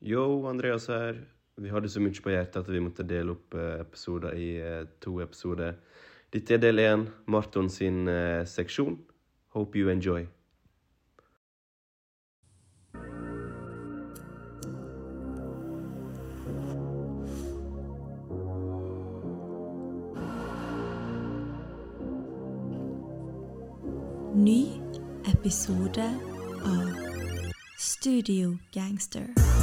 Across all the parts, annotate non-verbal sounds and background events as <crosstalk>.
Yo, Andreas her. Vi hadde så mye på hjertet at vi måtte dele opp eh, episoder i eh, to episoder. Dette er del én, Marton sin eh, seksjon. Hope you enjoy. Ny episode av Studio Gangster.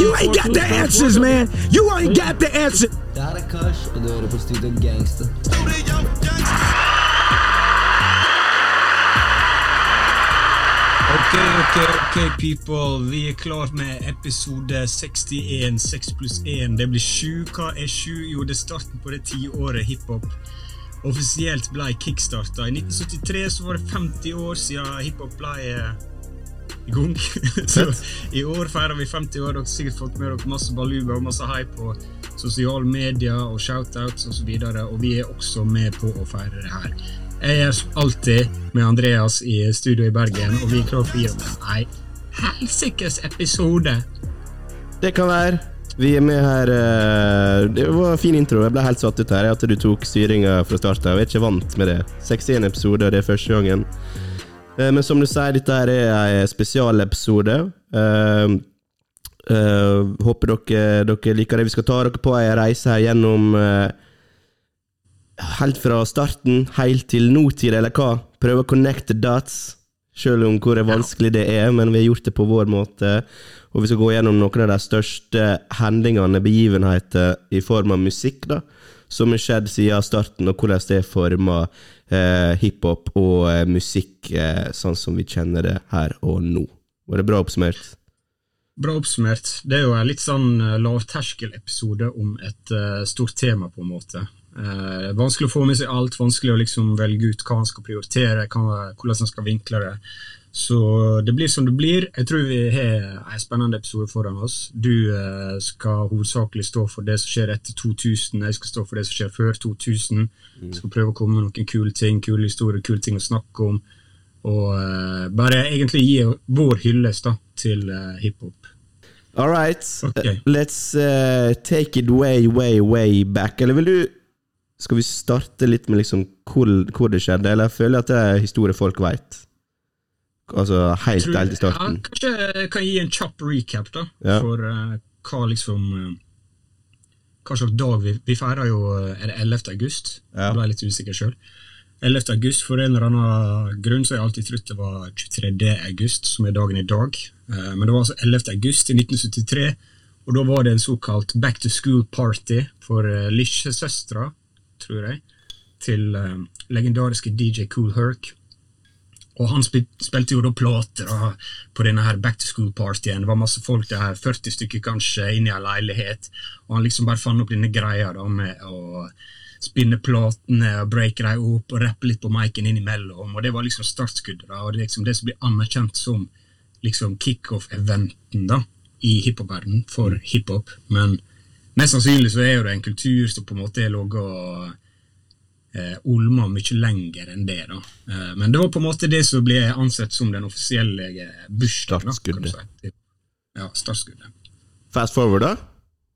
You ain't got the answers, man. You ain't got the answer. Det her er Kash, og du hører Gangster. Ok, ok, ok, people. Vi er klar med episode 61, 6 pluss 1. Det blir 7. Hva er 7? Jo, det er starten på det tiåret hiphop offisielt ble kickstarta. I 1973 så var det 50 år siden hiphop ble eh, i gang. <laughs> så i år feirer vi 50 år. Dere har sikkert fått med dere masse baluba og masse hype på sosiale medier og shoutouts osv. Og, så videre, og vi er også med på å feire det her. Jeg er alltid med Andreas i studio i Bergen, og vi er klare for å gi dere en helsikes episode. Det kan være. Vi er med her eh, Det var en fin intro. Jeg ble helt satt ut her. At du tok styringa fra start av. Jeg er ikke vant med det. 61 episoder, det er første gangen. Eh, Men som du sier, dette er en spesialepisode. Eh, håper dere, dere liker det. Vi skal ta dere på ei reise her gjennom Helt fra starten, helt til nåtid, eller hva? Prøve å connect the dots. Selv om hvor vanskelig det er, men vi har gjort det på vår måte. Og vi skal gå gjennom noen av de største hendelsene, begivenheter, i form av musikk, da, som har skjedd siden starten, og hvordan det former eh, hiphop og eh, musikk eh, sånn som vi kjenner det her og nå. Var det bra oppsummert? Bra oppsummert. Det er jo en litt sånn eh, lavterskelepisode om et uh, stort tema, på en måte. Eh, vanskelig å få med seg alt, vanskelig å liksom velge ut hva han skal prioritere, hva, hvordan han skal vinkle det. Så det blir som det blir. Jeg tror vi har en spennende episode foran oss. Du eh, skal hovedsakelig stå for det som skjer etter 2000, jeg skal stå for det som skjer før 2000. Mm. skal prøve å komme med noen kule ting, kule historier, kule ting å snakke om. Og eh, bare egentlig gi vår hyllest da, til hiphop. All right. okay. Let's take it way, way, way back. Eller vil du Skal vi starte litt med liksom hvor, hvor det skjedde, eller jeg føler at det er historie folk veit? Altså helt, Tror- helt i starten. Ja, kanskje jeg kan gi en kjapp recap da, Ja. for uh, hva liksom uh, Hva slags dag vi, vi feirer jo eh, Er det 11. august? Ja. Jeg ble litt usikker sjøl. 11. august, for en eller annen grunn så har jeg alltid trodd det var 23. august, som er dagen i dag. Men det var altså 11. august i 1973, og da var det en såkalt back to school party for lillesøstera, tror jeg, til eh, legendariske DJ Cool Herc. Og han spil spilte jo da plater da, på denne her back to school-partyen. Det var masse folk der, 40 stykker kanskje, inne i en leilighet. Og han liksom bare fant opp denne greia da med å spinne platene og breake dem opp og rappe litt på miken innimellom. Og det var liksom startskuddet. da, og det er liksom det som blir anerkjent som liksom kickoff-eventen da, i hiphop-verdenen for hiphop. Men mest sannsynlig så er jo det en kultur som på en måte er og eh, Olma mye lenger enn det. da. Eh, men det var på en måte det som ble ansett som den offisielle eh, bursdagen. Startskuddet. si. Ja, startskuddet. Fast forward, da?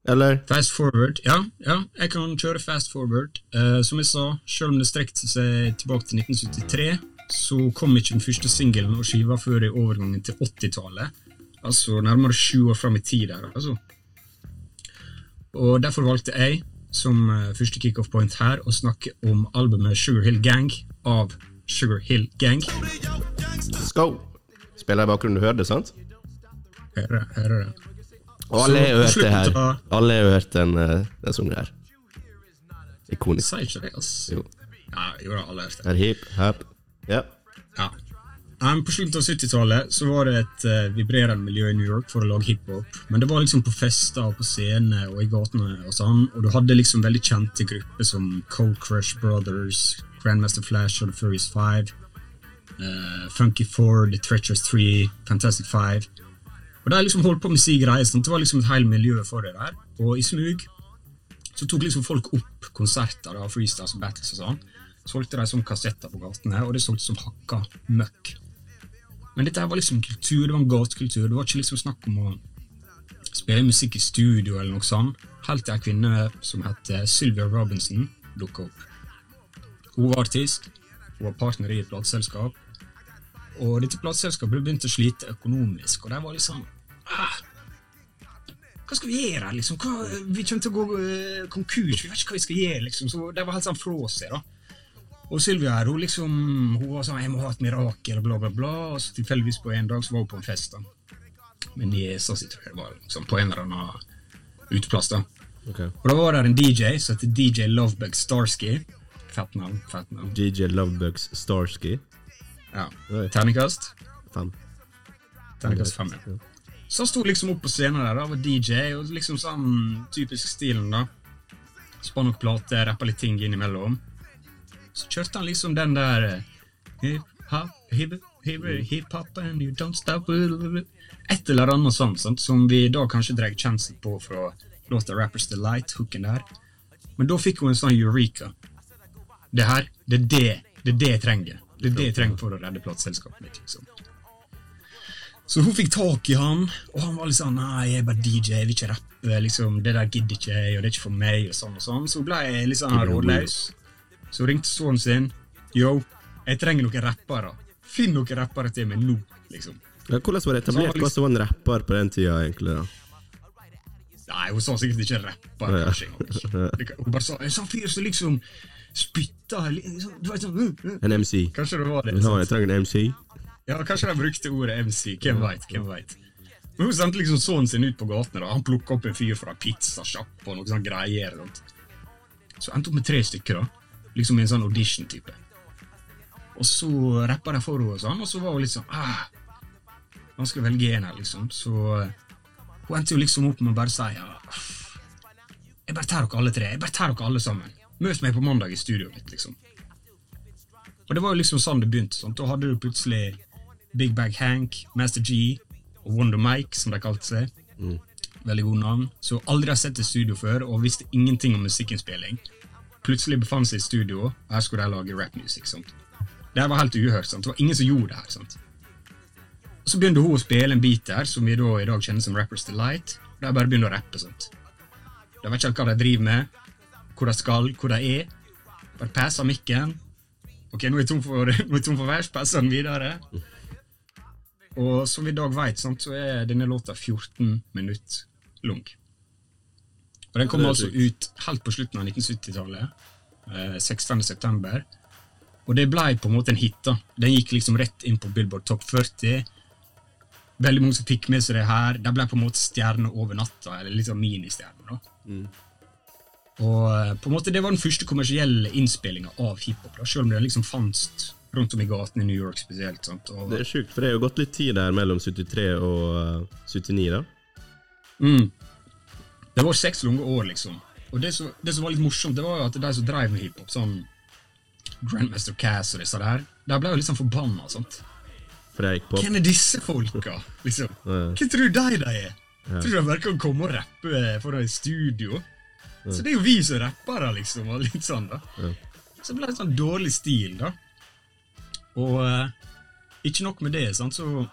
Eller? Fast forward, ja. ja jeg kan kjøre fast forward. Eh, som jeg sa, selv om det strekte seg tilbake til 1973, så kom ikke den første singelen og skiva før i overgangen til 80-tallet. Altså nærmere sju år fram i tid der. altså. Og derfor valgte jeg, som eh, første kickoff point her, å snakke om albumet Sugar Hill Gang av Sugar Hill Gang. Go! Spiller i bakgrunnen, du hørte det, sant? Hører, hører det. Og alle har hørt det her. Alle har hørt den, eh, den sangen her. Ikonisk. Sier ikke det, altså. Jo. Ja, jo da, alle har hørt det. Er hip, hap. Ja. Men På slutten av 70-tallet så var det et uh, vibrerende miljø i New York for å lage hiphop. Men det var liksom på fester og på scener og i gatene og sånn. Og du hadde liksom veldig kjente grupper som Cold Crush Brothers, Grandmaster Flash og The Furious Five. Uh, Funky Four, The Treacherous Three, Fantastic Five. Og de liksom holdt på med sin greie. sånn. Det var liksom et helt miljø for det der. Og i smug så tok liksom folk opp konserter av freestyles og battles og sånn. Solgte de som kassetter på gatene, og det solgte som hakka møkk. Men dette her var liksom kultur, det var en gatekultur. Det var ikke liksom snakk om å spille musikk i studio eller noe sånt. Helt til en kvinne som het Sylvia Robinson dukka opp. Hun var artist, hun var partner i et plateselskap. Og dette plateselskapet begynte å slite økonomisk, og de var liksom ah, Hva skal vi gjøre? liksom? Hva, vi kommer til å gå eh, konkurs, vi vet ikke hva vi skal gjøre. liksom. Så De var helt sånn fra seg. da. Og Sylvia her, hun liksom, hun var sånn 'Jeg må ha et mirakel', bla, bla, bla. Og så tilfeldigvis på en dag så var hun på en fest. da. Med niesa si, tror jeg det var. liksom, På en eller annen uteplass. da. Okay. Og da var der en DJ som heter DJ Lovebug Starsky. Fett navn. fett navn. DJ Lovebugs Starsky. Ja. Terningkast? Fem. Terningkast fem, ja. Så han sto liksom opp på scenen der, da, var DJ, og liksom sånn typisk stilen, da. Spann opp plate, rappa litt ting innimellom. Så kjørte han liksom den der eh, Hip-hop, and you don't stop Et eller annet sånt, sant? som vi da kanskje drar kjensel på fra låta Rappers Delight, hooken der. Men da fikk hun en sånn eureka. Det her, det er det, det er det jeg trenger. Det er det jeg trenger for å redde plateselskapet mitt. liksom. Så hun fikk tak i han, og han var litt sånn Nei, jeg er bare DJ, jeg vil ikke rappe. liksom, Det der gidder ikke jeg, og det er ikke for meg. og sånn og sånn. Så hun ble litt sånn rådløs. Så ringte sønnen sin. Yo, jeg trenger noen rappere. Finn noen rappere til meg nå, liksom. Ja, hvordan var det etablert? liksom- Hva som var en rapper på den tida, egentlig? da? Nei, hun sa sikkert ikke rapper, Ja. kanskje. Hun bare sa en sånn fyr som liksom spytta li- sånn, Du vet sånn uh, uh. En MC. Kanskje det var det. Ja, jeg trenger en MC. Ja, Kanskje de brukte ordet MC. Hvem veit? Hvem vet. Men Hun sendte liksom sønnen sin ut på gatene. da. Han plukka opp en fyr fra pizzasjapp og noe sånn greier. Sant? Så endte opp med tre stykker, da. Liksom en sånn audition-type. Og så rappa de for henne, og sånn, og så var hun litt sånn ah, Vanskelig å velge en her, liksom. Så eh, hun endte jo liksom opp med å bare si ja, Jeg bare tar dere alle tre. Jeg bare tar dere alle sammen. Møt meg på mandag i studioet mitt, liksom. Og det var jo liksom sånn det begynte. Sant? Da hadde du plutselig Big Bag Hank, Master G og Wonder Mike, som de kalte seg. Veldig gode navn. Så aldri har sett et studio før, og visste ingenting om musikkinnspilling. Plutselig befant seg i studio, og her skulle de lage rappmusikk. Det var helt uhørt. sant? Det var ingen som gjorde det her. sant? Så begynte hun å spille en beat der, som vi da i dag kjenner som Rappers Delight. og De bare begynner å rappe. sant? De vet ikke hva de driver med, hvor de skal, hvor de er. Bare passer mikken, Ok, nå er jeg tom for, <laughs> tom for vers, passer den videre. Og som vi i dag vet, så er denne låta 14 minutter lang. Og Den kom altså ut helt på slutten av 1970-tallet. Eh, 16. september. Og det ble på en måte en hit. da. Den gikk liksom rett inn på Billboard Top 40. Veldig mange som fikk med seg det her. De ble på en måte stjerner over natta, eller litt sånn ministjerner. da. Og eh, på en måte det var den første kommersielle innspillinga av hiphop, da, selv om det liksom fantes rundt om i gatene i New York spesielt. Og, Det er sjukt, for det er jo gått litt tid der mellom 73 og uh, 79, da. mm, det var seks lange år, liksom. Og det som, det som var litt morsomt, det var at de som drev med hiphop, sånn Grandmaster Cass og disse der, de ble jo litt sånn forbanna. sant? For jeg gikk på Hvem er disse folka? liksom? <laughs> Ja. Hvem tror de de er? Tror de bare kan komme og rappe foran et studio? Så det er jo vi som rappere, liksom. og litt sånn da. Så det ble en sånn dårlig stil, da. Og uh, ikke nok med det, sant, så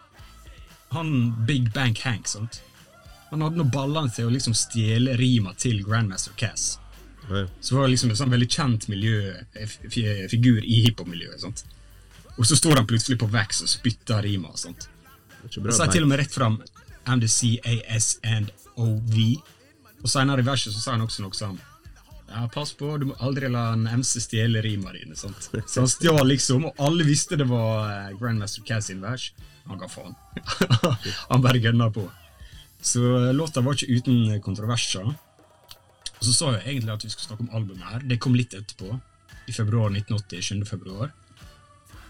Han Big Bank Hank, sant. Han hadde noe ballene til å liksom stjele rima til Grandmaster Cass. Så var det liksom en sånn veldig kjent miljø, f- f- figur i hiphop-miljøet. Og så står han plutselig på Vax og spytter rima. Og bra så er til og med rett fram I'm the C-A-S and O-V. Og senere i verset så sa han også noe sånn Ja, pass på, du må aldri la en MC stjele rima dine. sant? Så han stjal liksom, og alle visste det var eh, Grandmaster Cass sin vers. Han ga faen. <laughs> han bare gønna på. Så eh, låta var ikke uten kontroverser. Og så sa jeg egentlig at vi skulle snakke om albumet her. Det kom litt etterpå. I februar 1980. 7. februar.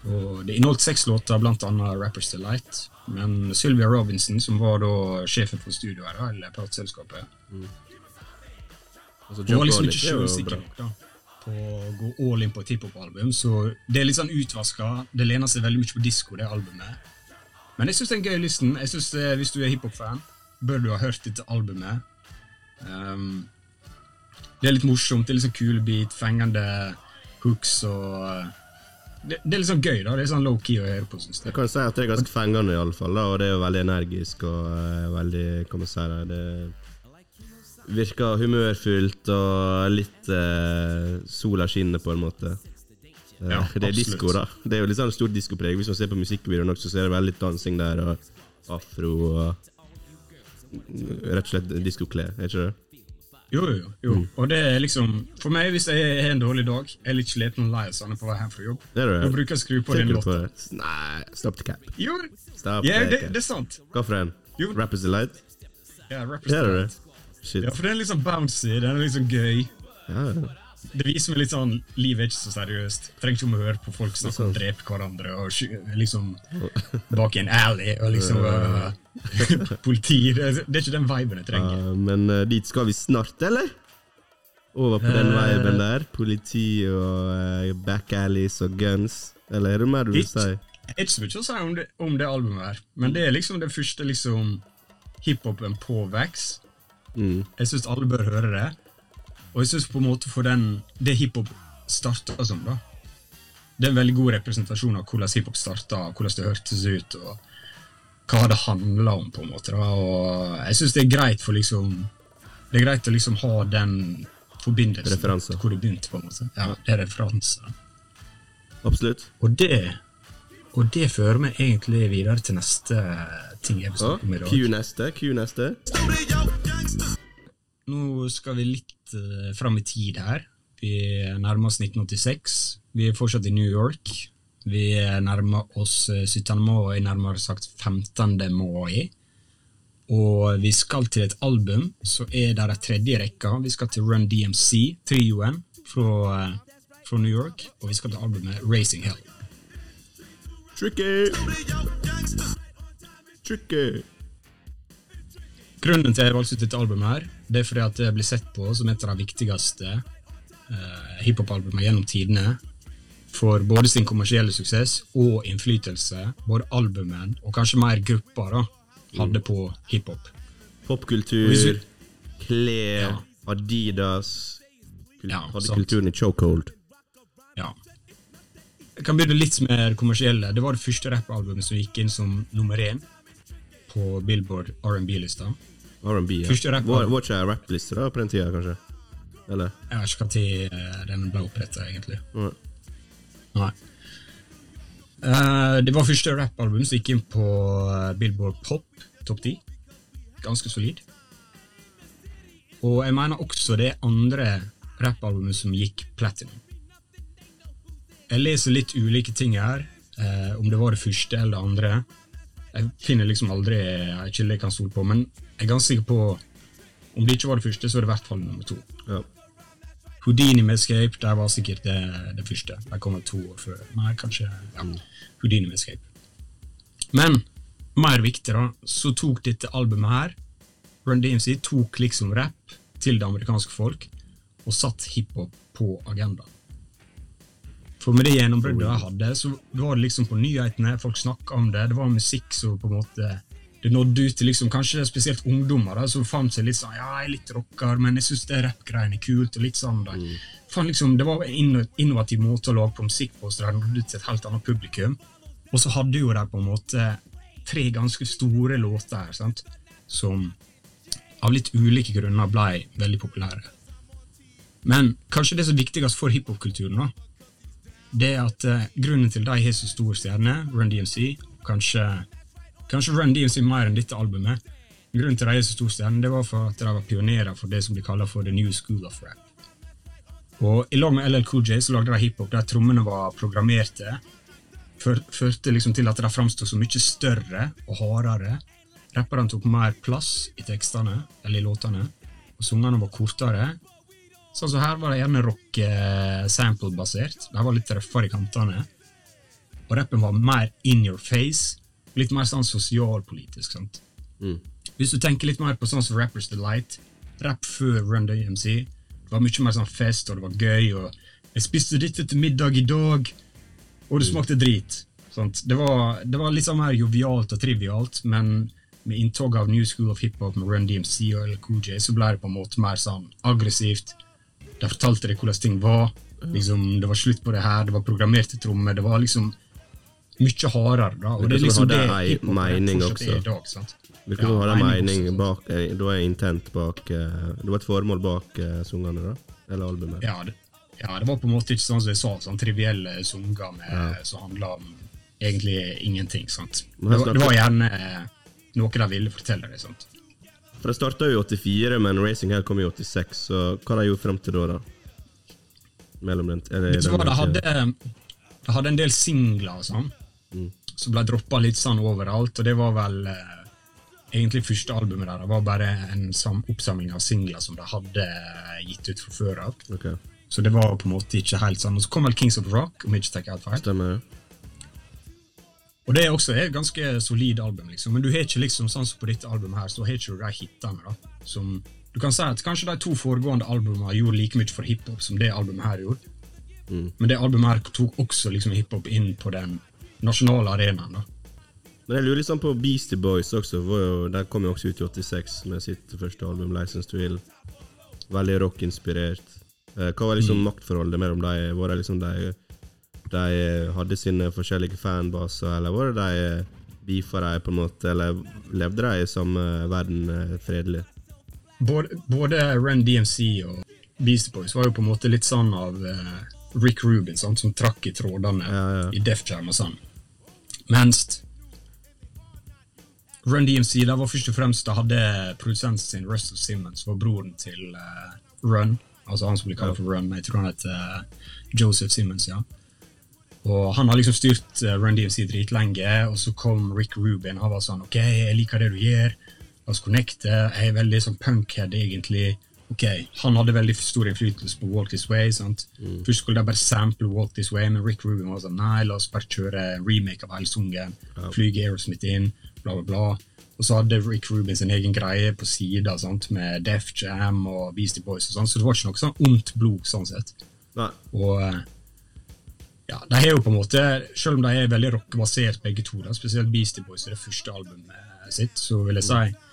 Og det inneholdt seks låter, blant annet Rappers Delight. Men Sylvia Robinson, som var da sjefen for studioet her, eller plateselskapet, Altså, hun var liksom ikke er sjølsikker nok da, på å gå all in på et hiphop-album. Så det er litt sånn utvaska. Det lener seg veldig mye på disko, det albumet. Men jeg syns det er en gøy listen. Jeg synes eh, Hvis du er hiphop-fan, bør du ha hørt dette albumet. Um, det er litt morsomt. Det er litt sånn kule beat, fengende hooks og det, det er litt sånn gøy, da. Det er sånn low-key å høre på, Synes Jeg jeg. kan si at det er ganske fengende, i alle fall, da, og det er jo veldig energisk og uh, veldig Hva man si det, det virker humørfullt og litt uh, sola skinner, på en måte. Eh, Ja, det er disko, da. Det er jo litt sånn stort diskopreg. Hvis man ser på musikkvideoen også, så er det veldig dansing der, og afro og Rett og slett diskoklær, er ikke det? Jo, jo, jo. Og det er liksom For meg, hvis jeg har en dårlig dag, er litt sliten og lei av på vei hjem fra jobb, Det det. da bruker jeg å skru på den låta. Nei, stop the cap. Jo, Stop ja, the det, cap. det er sant. Hva for en? Jo. Rappers Delight? Ja, rap is. Shit. Ja, for den er sånn bouncy, den er sånn gøy. Ja, ja. Det viser meg litt sånn Livet er ikke så seriøst. Trenger ikke om å høre på folk snakke om å drepe hverandre og liksom bak i en alley og liksom uh, <laughs> Politi. Det er, ikke den viben jeg trenger. Uh, men uh, dit skal vi snart, eller? Over på den Eh. viben der. Politi og uh, back alleys og guns. Eller er det mer du vil si? Det er ikke så mye å si om det, om det albumet her, men det er liksom den første liksom hiphopen på Vax. Mm. Jeg syns alle bør høre det. Og jeg syns på en måte for den det hiphop starta som, da Det er en veldig god representasjon av hvordan hiphop starta, hvordan det hørtes ut, og hva det handla om, på en måte. da Og jeg syns det er greit for liksom Det er greit å liksom ha den forbindelsen Referanse. hvor det begynte, på en måte. Ja, det er referanse. Absolutt. Og det Og det fører meg egentlig videre til neste ting jeg vil snakke om i dag. Q neste. Q neste. Nå skal vi litt uh, fram i tid her. Vi nærmer oss 1986. Vi er fortsatt i New York. Vi nærmer oss eh, 17. mai, nærmere sagt 15. mai. Og vi skal til et album, så er et tredje rekka. Vi skal til Run DMC, trioen fra, eh, fra New York. Og vi skal til albumet Racing Hell. Tricky! Tricky! Grunnen til at jeg valgte ut dette albumet, her, det er fordi at det blir sett på som et av de viktigste uh, hiphop-albumene gjennom tidene. For både sin kommersielle suksess og innflytelse både albumen og kanskje mer gruppa da, hadde på hiphop. Popkultur, klær, Ja. Adidas Kul- Ja, Hadde sant. kulturen i chokehold. Ja. Jeg kan begynne litt mer kommersielle. Det var det første rappalbumet som gikk inn som nummer én på Billboard R&B-lista. R&B. Ja. Første rap- Var, var ikke rappliste da på den tida, kanskje? Eller? Jeg vet ikke når den ble oppretta, egentlig. Nei. Nei. Uh, det var første rappalbum som gikk inn på eh, Billboard Pop topp 10. Ganske solid. Og jeg mener også det andre rappalbumet som gikk platinum. Jeg leser litt ulike ting her, eh, om det var det første eller det andre. Jeg finner liksom aldri en kilde jeg kan stole på, men jeg er ganske sikker på om det ikke var det første, så er det i hvert fall nummer to. Ja. Houdini med Escape, der var sikkert det, det første. Der kom det to år før. Nei, kanskje ja. Houdini med Escape. Men mer viktig, da, så tok dette albumet her Run DMC tok liksom rap til det amerikanske folk og satt hiphop på agendaen. For med det gjennombruddet jeg hadde, så var det liksom på nyhetene, folk snakka om det, det var musikk som på en måte det nådde ut til liksom, kanskje spesielt ungdommer da, som fant seg litt sånn Ja, jeg er litt rocker, men jeg syns det rappgreiene er kult. og litt sånn da. Fan, liksom, Det var en innovativ måte å lage på musikk på, så det nådde ut til et helt annet publikum. Og så hadde jo de på en måte tre ganske store låter her, sant? som av litt ulike grunner ble veldig populære. Men kanskje det som er viktigst for hiphop-kulturen, det er at eh, grunnen til de har så stor stjerne, Run DMC, kanskje, kanskje Run DMC mer enn dette albumet, grunnen til de er så stor stjerne, det var for at de var pionerer for det som blir kalt for the new school of rap. Og I lag med LL Cool J så lagde de hiphop der trommene var programmerte, førte liksom til at de framsto så mye større og hardere. Rapperne tok mer plass i tekstene, eller i låtene, og sangene var kortere. Sånn som her var det gjerne rock-sample-basert. De var litt røffere i kantene. Og rappen var mer in your face, litt mer sånn sosialpolitisk. sant? Hvis du tenker litt mer på sånn som Rappers Delight, rapp før Run DMC, det var mye mer sånn fest, og det var gøy, og jeg spiste dette til middag i dag, og det smakte drit. Sant? Det, var, det var litt sånn mer jovialt og trivialt, men med inntoget av New School of Hiphop med Run DMC og LKJ, så ble det på en måte mer sånn aggressivt. De fortalte deg hvordan ting var. Liksom, det var slutt på det her, det var programmerte trommer. Det var liksom mye hardere. da, og Det det er liksom det hiphop fortsatt er i dag. sant? Virker som du hadde mening mening også, bak eh, Det intent bak eh, Det var et formål bak eh, sangene, da? Eller albumet? Ja det, ja, det var på en måte ikke sånn som jeg sa, sånn trivielle sanger ja. som handla om egentlig ingenting. sant? Det var, det var gjerne noe de ville fortelle deg. sant? For det starta jo i 84, men Racing Hell kom i 86, så hva har de gjort frem til da? da? Mellom den, eller, Det, den var, de, Det hadde, de hadde en del singler og sånn, Mm. som ble droppa litt sånn overalt, og det var vel eh, Egentlig første albumet der det var bare en sam oppsamling av singler som de hadde gitt ut fra før av. Okay. Så det var på en måte ikke helt sånn. Og så kom vel Kings of Rock, om jeg ikke tar helt feil. Stemmer ja. Og det er også et ganske solid album, liksom. Men du har ikke liksom sånn som på dette albumet her, så har ikke du de hitene, da. Som Du kan si at kanskje de to foregående albumene gjorde like mye for hiphop som det albumet her gjorde. Mm. Men det albumet her tok også liksom hiphop inn på den nasjonale arenaen, da. Men jeg lurer litt sånn på Beastie Boys også. Jo, de kom jo også ut i 86 med sitt første album, 'License to Ill'. Veldig rockinspirert. Eh, Hva var liksom maktforholdet mellom de? Var det liksom de, de hadde sine forskjellige fanbaser, eller var det de beefa de på en måte, eller levde de i samme verden eh, fredelig? Både, både Run DMC og Beastie Boys var jo på en måte litt sånn av eh, Rick Rubin, sant, som trakk i trådene Ja, ja. i Def Jam og sånn. Mens Run DMC da var først og fremst da hadde produsenten sin, Russell Simmons, var broren til uh, Run. Altså han som blir kalt for Run, jeg tror han heter uh, Joseph Simmons, ja. Og han har liksom styrt uh, Run DMC dritlenge, og så kom Rick Rubin. Han var sånn OK, jeg liker det du gjør. La oss connecte. Jeg er veldig sånn punkhead, egentlig. Ok, Han hadde veldig stor innflytelse på Walk This Way. sant? Først skulle de bare sample Walk This Way, men Rick Rubin var sånn nei, la oss bare kjøre remake av hele sangen. Flyge Aerosmith inn, bla, bla, bla. Og så hadde Rick Rubin sin egen greie på sida med Def Jam og Beastie Boys, og sånn, så det var ikke noe sånn ondt blod sånn sett. Nei. Og eh, ja, de er jo på en måte, Selv om de er veldig rockebasert begge to, da, spesielt Beastie Boys i det første albumet sitt, så vil jeg si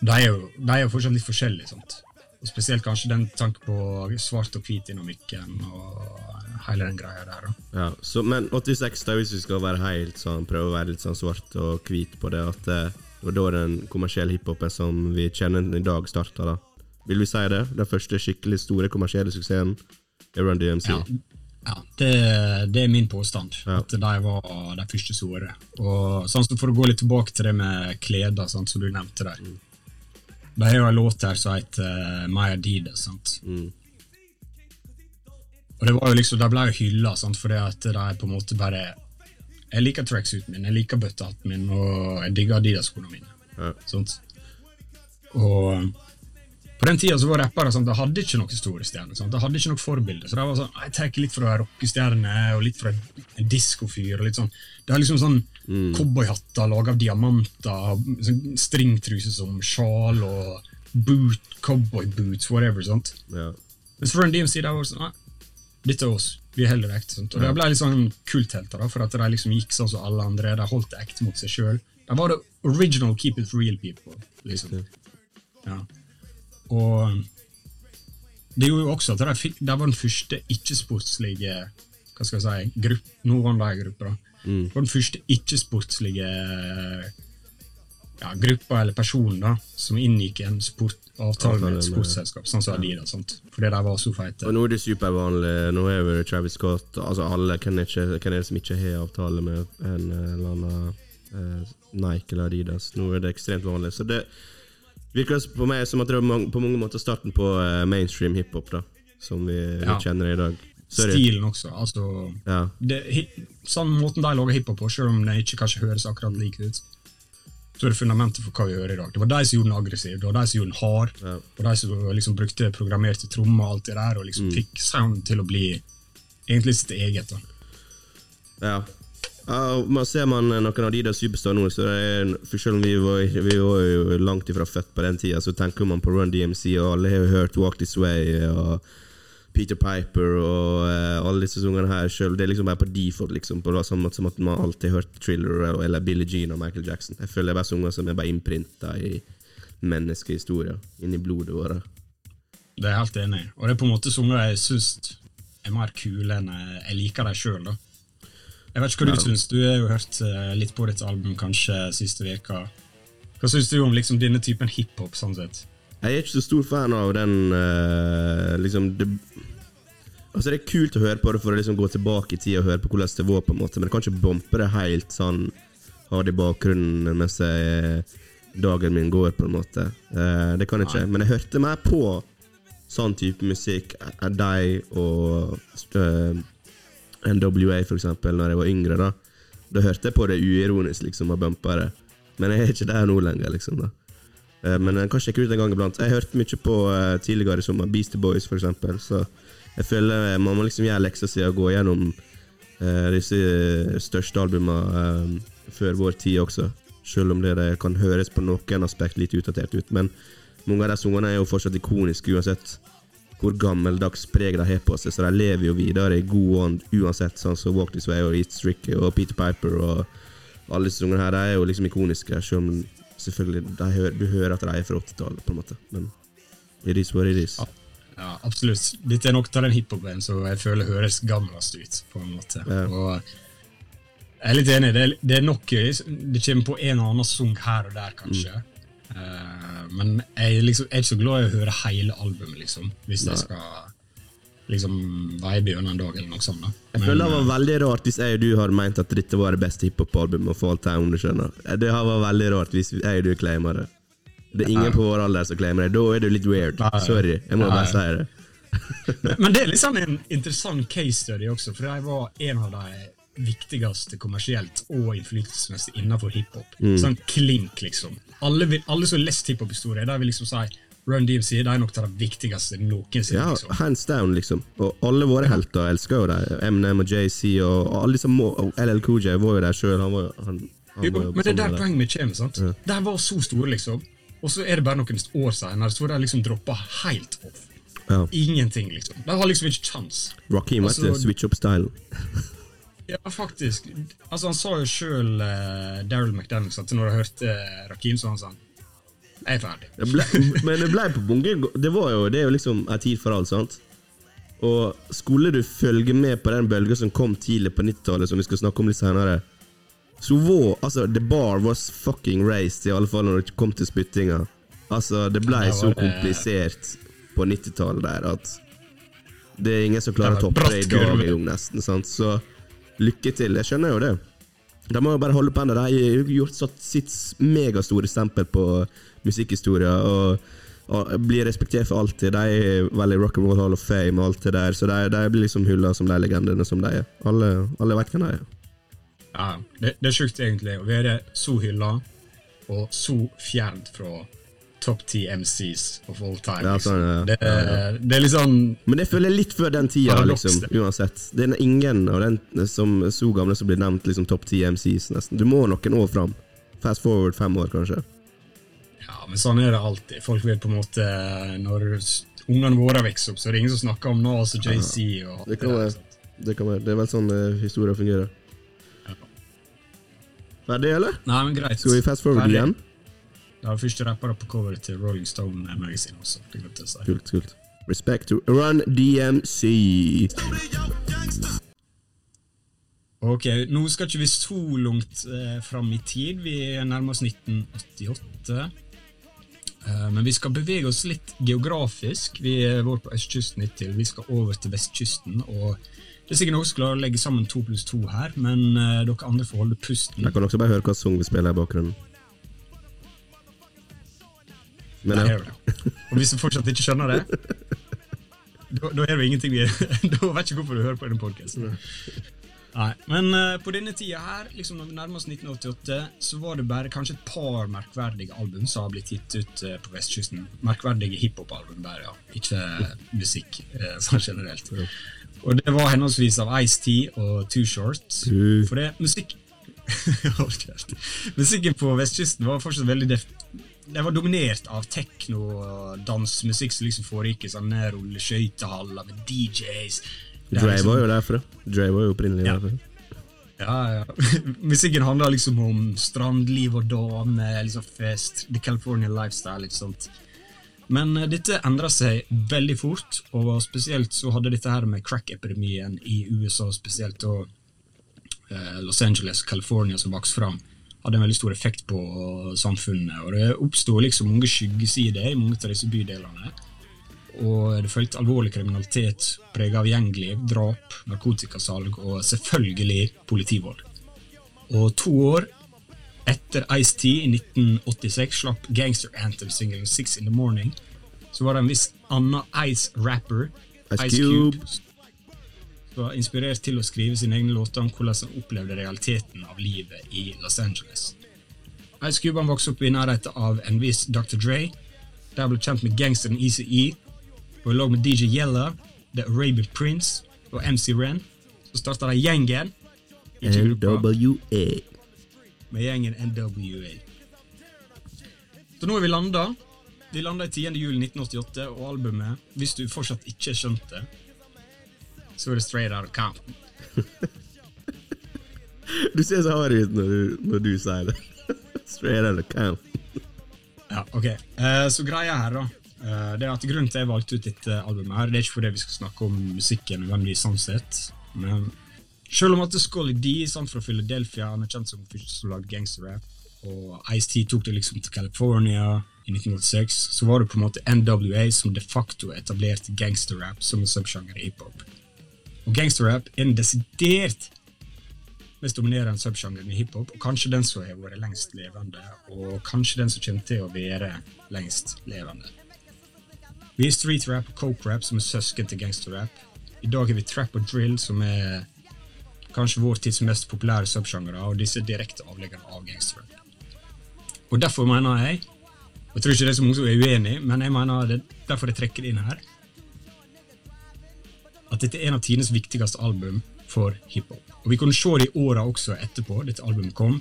de er jo, de er jo fortsatt litt forskjellige. sant? Og Spesielt kanskje den tanken på svart og hvit dynamikken og hele den greia der. da. Ja, så, men 86, da, hvis vi skal være helt sånn, prøve å være litt sånn svart og hvit på det, at eh, det var da den kommersielle hiphopen som vi kjenner den i dag, starta. da. Vil vi si det? Den første skikkelig store kommersielle suksessen er Run DMC. Ja, ja det, det er min påstand. Ja. At de var de første store. Og sånn som For å gå litt tilbake til det med kleder, sånn, som du nevnte der. De er jo en låt her som heter uh, My Adidas. sant? Mm. Og det var jo liksom, De ble jo hylla fordi at de på en måte bare Jeg liker tracksuiten min, jeg liker bøttehatten min, og jeg digger Adidas-skoene mine. Ja. Sant? Og på den tida var rappere sånn, de hadde ikke noen store stjerner. Sånn, De hadde ikke noe forbilde. Så de var sånn, jeg tar litt fra rockestjerne og litt fra en diskofyr. og litt sånn. Det er liksom sånn cowboyhatter laga av diamanter, sånn stringtruser som sjal og boot, cowboyboots, whatever. sant? Ja. Mens Run DMC der var sånn, nei, dette er oss. Vi er heller ekte. Sant? Og det ble litt sånn kulthelter, for at de liksom gikk sånn som alle andre. De holdt ekte mot seg sjøl. De var det original keep it real people. liksom. Ja. Og det gjorde jo også at de, fikk, de var den første ikke-sportslige hva skal jeg si, grupp, noen av de da. Det var den første ikke-sportslige ja, gruppa eller personen da, som inngikk en sport, avtale med et sportsselskap, sånn som Adidas. sant? Fordi de var så feite. Og nå er det supervanlig. Nå er jo Travis Scott Altså alle Hvem er, det som ikke har avtale med en eller annen eh, Nike eller Adidas? Nå er det ekstremt vanlig. Så det virker på meg som at det er på mange måter starten på eh, mainstream hiphop, da. Som vi, Ja. vi kjenner i dag. Sorry. Stilen også. altså... Ja. det, sånn måten de lager hiphop på, selv om det ikke kanskje høres akkurat like ut, så er det fundamentet for hva vi hører i dag. Det var de som gjorde den aggressiv, det var de som gjorde den hard, Ja. og de som liksom brukte programmerte trommer og alt det der, og liksom fikk sound til å bli egentlig sitt eget. da. Ja. Ja, man ser man noen av de der superstar nå, så er, selv om vi var, vi var jo langt ifra født på den tida, så tenker man på Run DMC, og alle har jo hørt Walk This Way og Peter Piper og uh, alle disse sangene her selv. Det er liksom bare på default, liksom, på samme måte som at man alltid har hørt Thriller eller Billie Jean og Michael Jackson. Jeg føler det er bare sanger som er bare innprinta i menneskehistoria, inni blodet vårt. Det er jeg helt enig i. Og det er på en måte sanger jeg syns er mer kule enn jeg, jeg liker dem sjøl. Jeg vet ikke hva du syns. Du har jo hørt eh, litt på ditt album kanskje siste veka. Hva syns du om liksom denne typen hiphop, sånn sett? Jeg er ikke så stor fan av den uh, liksom det, Altså Det er kult å høre på det for å liksom gå tilbake i tid og høre på hvordan det var, på en måte men jeg kan ikke bompe det helt sånn ha det i bakgrunnen mens jeg, dagen min går, på en måte. Uh, det kan jeg ikke. Men jeg hørte meg på sånn type musikk, av deg og eh, NWA, for eksempel, når jeg var yngre. Da Da hørte jeg på det uironisk, liksom, og bumpa det. Men jeg er ikke der nå lenger, liksom. da Eh, Men jeg kan sjekke ut en gang iblant. Jeg hørte mye på eh, tidligere som Beastie Boys, for eksempel. Så jeg føler man må liksom gjøre leksa si og gå gjennom eh, disse største albumene eh, før vår tid også. Selv om det, det kan høres på noen aspekt litt utdatert ut. Men mange av de sangene er jo fortsatt ikoniske uansett hvor gammeldags preg de har på seg. Så de lever jo videre i god ånd uansett, sånn som Walk This Way og Eat Stricky og Peter Piper og alle disse ungene her. De er jo liksom ikoniske, selv om selvfølgelig hører, du hører at de er fra 80-tallet, på en måte. Men it is what it is. Ja, absolutt. Dette er nok av den hiphopen som jeg føler høres gammelst ut. på en måte. Ja. Og jeg er litt enig. Det er, det er nok Det kommer på en og annen sang her og der, kanskje. Eh, men jeg, liksom, jeg er ikke så glad i å høre hele albumet, liksom. Hvis jeg skal liksom vibe gjennom en dag, eller noe sånt. da. Jeg føler det var veldig rart hvis jeg og du hadde meint at dette var det beste hiphop-albumet of all time, om du skjønner. Det hadde vært veldig rart hvis jeg og du claimer det. Det er ingen på vår alder som claimer det. Da er du litt weird. Nei. Sorry, jeg må Nei. bare si det. <laughs> Men det er liksom en interessant case study også, for jeg var en av de viktigste kommersielt og innflytelsesmessig innenfor hiphop. Sånn klink, liksom. Alle, vil, alle som har lest hiphop-historie, de vil liksom si Run DMC de er nok det viktigste noensinne. Ja, liksom. hands down, liksom. Og alle våre helter elsker jo det. Eminem og JC og, og alle må, og LL Cool J var jo der sjøl. Han var han, han Jo, var men det er der poenget mitt kommer. sant? De var så store, liksom. Og så er det bare noen år senere så var de liksom droppa helt off. Ja. Ingenting, liksom. De har liksom ikke kjangs. Rakim vet du, Altså- switch up stylen. Ja, faktisk. Altså, Han sa jo sjøl, uh, Daryl McDaniels, at når han hørte uh, Rakim, så sa han sånn Jeg er ferdig. Det ble, <laughs> men det ble på bunge. Det var jo, det er jo liksom en tid for alt, sant? Og skulle du følge med på den bølga som kom tidlig på 90-tallet, som vi skal snakke om litt senere, så var altså The bar was fucking raised, i alle fall når det kom til spyttinga. Altså, det ble Ja, så komplisert på 90-tallet der at det er ingen som klarer å toppe det i dag engang, nesten. sant? Så lykke til. Jeg skjønner jo det. De må jo bare holde på ennå. De har gjort satt sitt megastore stempel på musikkhistoria og, og blir respektert for alltid. De er veldig Rock and Roll Hall of Fame og alt det der, så de, de blir liksom hylla som de legendene som de er. Alle, alle vet hvem de er. Ja, det, det er sjukt egentlig å være så hylla og så fjernt fra top 10 MCs of all time. Ja, liksom. sånn, ja. det, er- det er liksom Men det føler jeg litt før den tida, liksom, uansett. Det er ingen av den som så gamle som blir nevnt liksom topp ti MCs, nesten. Du må noen år fram. Fast forward fem år, kanskje. Ja, men sånn er det alltid. Folk vil på en måte Når ungene våre vokser opp, så er det ingen som snakker om Nas og JC. og Det kan være. Det, kan være. det er vel sånn uh, historien fungerer. Ferdig, eller? Nei, men greit. Skal vi fast forward Ferdig. igjen? Det var første rappere på coveret til Rolling Stone Magazine også. Det glemte jeg å si. Kult, kult. Respect to Run DMC. Ok, nå skal ikke vi så langt eh, fram i tid. Vi nærmer oss 1988. Eh, men vi skal bevege oss litt geografisk. Vi er vår på østkysten hittil. Vi skal over til vestkysten. og Det er sikkert noen som klarer å legge sammen to pluss to her, men eh, dere andre får holde pusten. Jeg kan også bare høre hva sang vi spiller i bakgrunnen. Men ja. det. Og hvis du fortsatt ikke skjønner det, da, da er det ingenting vi <laughs> Da vet ikke hvorfor du hører på denne podkasten. Nei, men uh, på denne tida her, liksom når vi nærmer oss 1988, så var det bare kanskje et par merkverdige album som har blitt gitt ut uh, på vestkysten. Merkverdige hiphop-album bare, ja. Ikke musikk eh, <laughs> sånn generelt. Og det var henholdsvis av Ice-T og Too Short. Uh. For det musikk <laughs> Musikken på vestkysten var fortsatt veldig def det var dominert av tekno og dansemusikk som liksom foregikk i sånne rulleskøytehaller med DJs. Dre liksom- var jo derfra. Dre var jo opprinnelig Ja. derfra. Ja, ja. <laughs> Musikken handler liksom om strandliv og damer, liksom fest, the California lifestyle, litt sånt. Men uh, dette endra seg veldig fort, og spesielt så hadde dette her med crack-epidemien i USA, spesielt og uh, Los Angeles, California, som vokste fram, hadde en veldig stor effekt på samfunnet. Og det oppsto liksom mange skyggesider i mange av disse bydelene. Og det fulgte alvorlig kriminalitet preget av gjengliv, drap, narkotikasalg og selvfølgelig politivold. Og to år etter Ice-T i 1986 slapp Gangster Anthem-singelen Six in the Morning, så var det en viss annen Ice-rapper, Ice Cube. Var inspirert til å skrive sine egne låter om hvordan han opplevde realiteten av livet i Los Angeles. Ice Cube vokste opp i nærheten av en viss Dr. Dre, der han ble kjent med gangsteren Easy E, og i lag med DJ Yella, The Arabian Prince og MC Ren, så starta de gjengen NWA. med gjengen NWA. Så nå er vi landa. Vi landa i 10. juli 1988, og albumet, hvis du fortsatt ikke skjønte det, så var det Straight Out of Compton. <laughs> Du ser så hard ut når du, når du sier det. <laughs> Straight out of camp. Ja, ok. Uh, så greia her, da. Uh, det er at Grunnen til jeg valgte ut dette albumet, her, det er ikke fordi vi skal snakke om musikken, nødvendigvis sånn sett, men selv om at Scully D samt fra Philadelphia han er kjent som første som lagde gangsterrap, og Ice-T tok det liksom til California i 1986, så var det på en måte NWA som de facto etablerte gangsterrap som en subsjanger i hiphop. Og gangsterrap er den desidert mest dominerende subsjangeren i hiphop, og kanskje den som har vært lengst levende, og kanskje den som kommer til å være lengst levende. Vi har streetrap og coke rap, som er søsken til gangsterrap. I dag har vi trap og drill, som er kanskje vår tids mest populære subsjangere, og disse er direkte avleggere av gangsterrap. Og derfor mener jeg, og jeg tror ikke det er så mange som er uenig, men jeg mener det er derfor jeg trekker det inn her, at dette er en av tidenes viktigste album for hiphop. Og vi kunne se det i åra også etterpå dette albumet kom.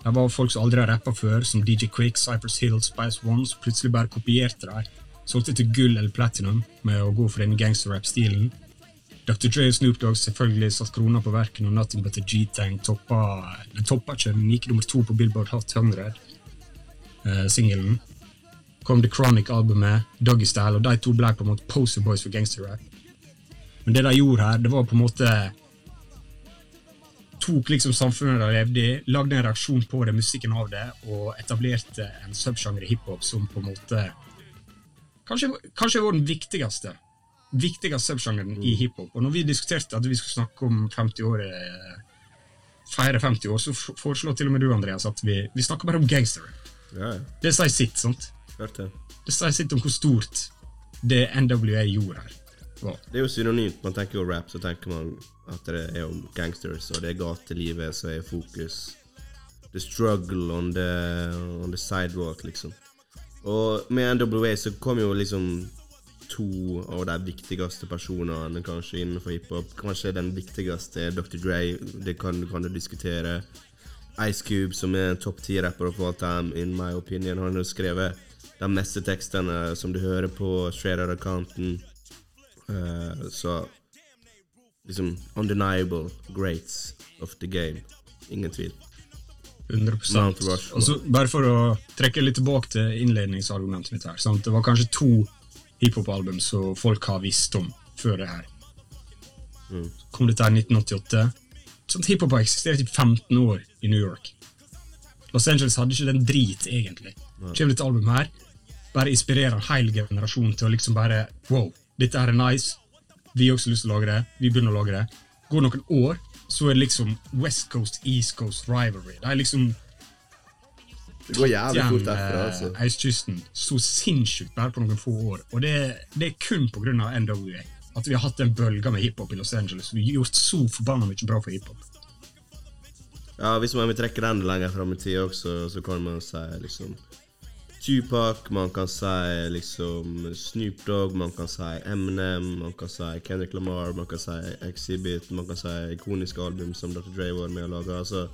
Det var folk som aldri har rappa før, som DJ Quick, Cypress Hill, Spice One, som plutselig bare kopierte dem. Solgte til gull eller platinum med å gå for den gangsterrap-stilen. Dr. Dre og Snoop Dogg selvfølgelig satt krona på verken, og Nothing But A G-Tang toppa Den toppa ikke, den gikk nummer to på Billboard Hot 100, eh, singelen. Kom The Chronic-albumet, Doggy Style, og de to ble på en måte poser boys for gangsterrap. Men det de gjorde her, det var på en måte tok liksom samfunnet de levde i, lagde en reaksjon på det, musikken av det, og etablerte en subsjanger i hiphop som på en måte Kanskje, kanskje var den viktigste viktigste subsjangeren i hiphop. Og når vi diskuterte at vi skulle snakke om 50 år eh, feire 50 år, så foreslo til og med du, Andreas, at vi, vi snakker bare om gangster. Ja, ja. Det sier sitt, sant? Hørte. Det sier sitt om hvor stort det NWA gjorde her. Var. Det er jo synonymt. Man tenker jo rap, så tenker man at det er om gangsters, og det er gatelivet som er fokus. The struggle on the, on the sidewalk, liksom. Og med NWA så kom jo liksom to av de viktigste personene kanskje innenfor hiphop. Kanskje den viktigste er Dr. Dre, det kan, kan du diskutere. Ice Cube, som er en topp ti-rapper of all time, in my opinion. Han har skrevet de meste tekstene som du hører på. Eh, så liksom undeniable greats of the game. Ingen tvil. 100 Mount Rushmore. Og så Bare for å trekke litt tilbake til innledningsargumentet mitt her. Sant? Det var kanskje to hiphop-album som folk har visst om før det her. Mm. Kom dette her i 1988. Sånn Hiphop har eksistert i 15 år i New York. Los Angeles hadde ikke den drit, egentlig. Kommer dette albumet her, bare inspirerer en hel generasjon til å liksom bare Wow, dette her er nice. Vi har også lyst til å lage det. Vi begynner å lage det. Går noen år, så er det liksom West Coast, East Coast rivalry. Det er liksom Det går jævlig fort derfra, altså. eh, østkysten så sinnssykt bare på noen få år. Og det, det er kun pga. NWA at vi har hatt en bølge med hiphop i Los Angeles. Vi har gjort så forbanna mye bra for hiphop. Ja, Hvis man vil trekke den lenger fram i tid også, så kan man si liksom Tupac, man kan si liksom Snoop Dogg, man kan si Eminem, man kan si Kendrick Lamar, man kan si Exhibit, man kan si ikoniske album som Dr. Dre var med å lage. Altså,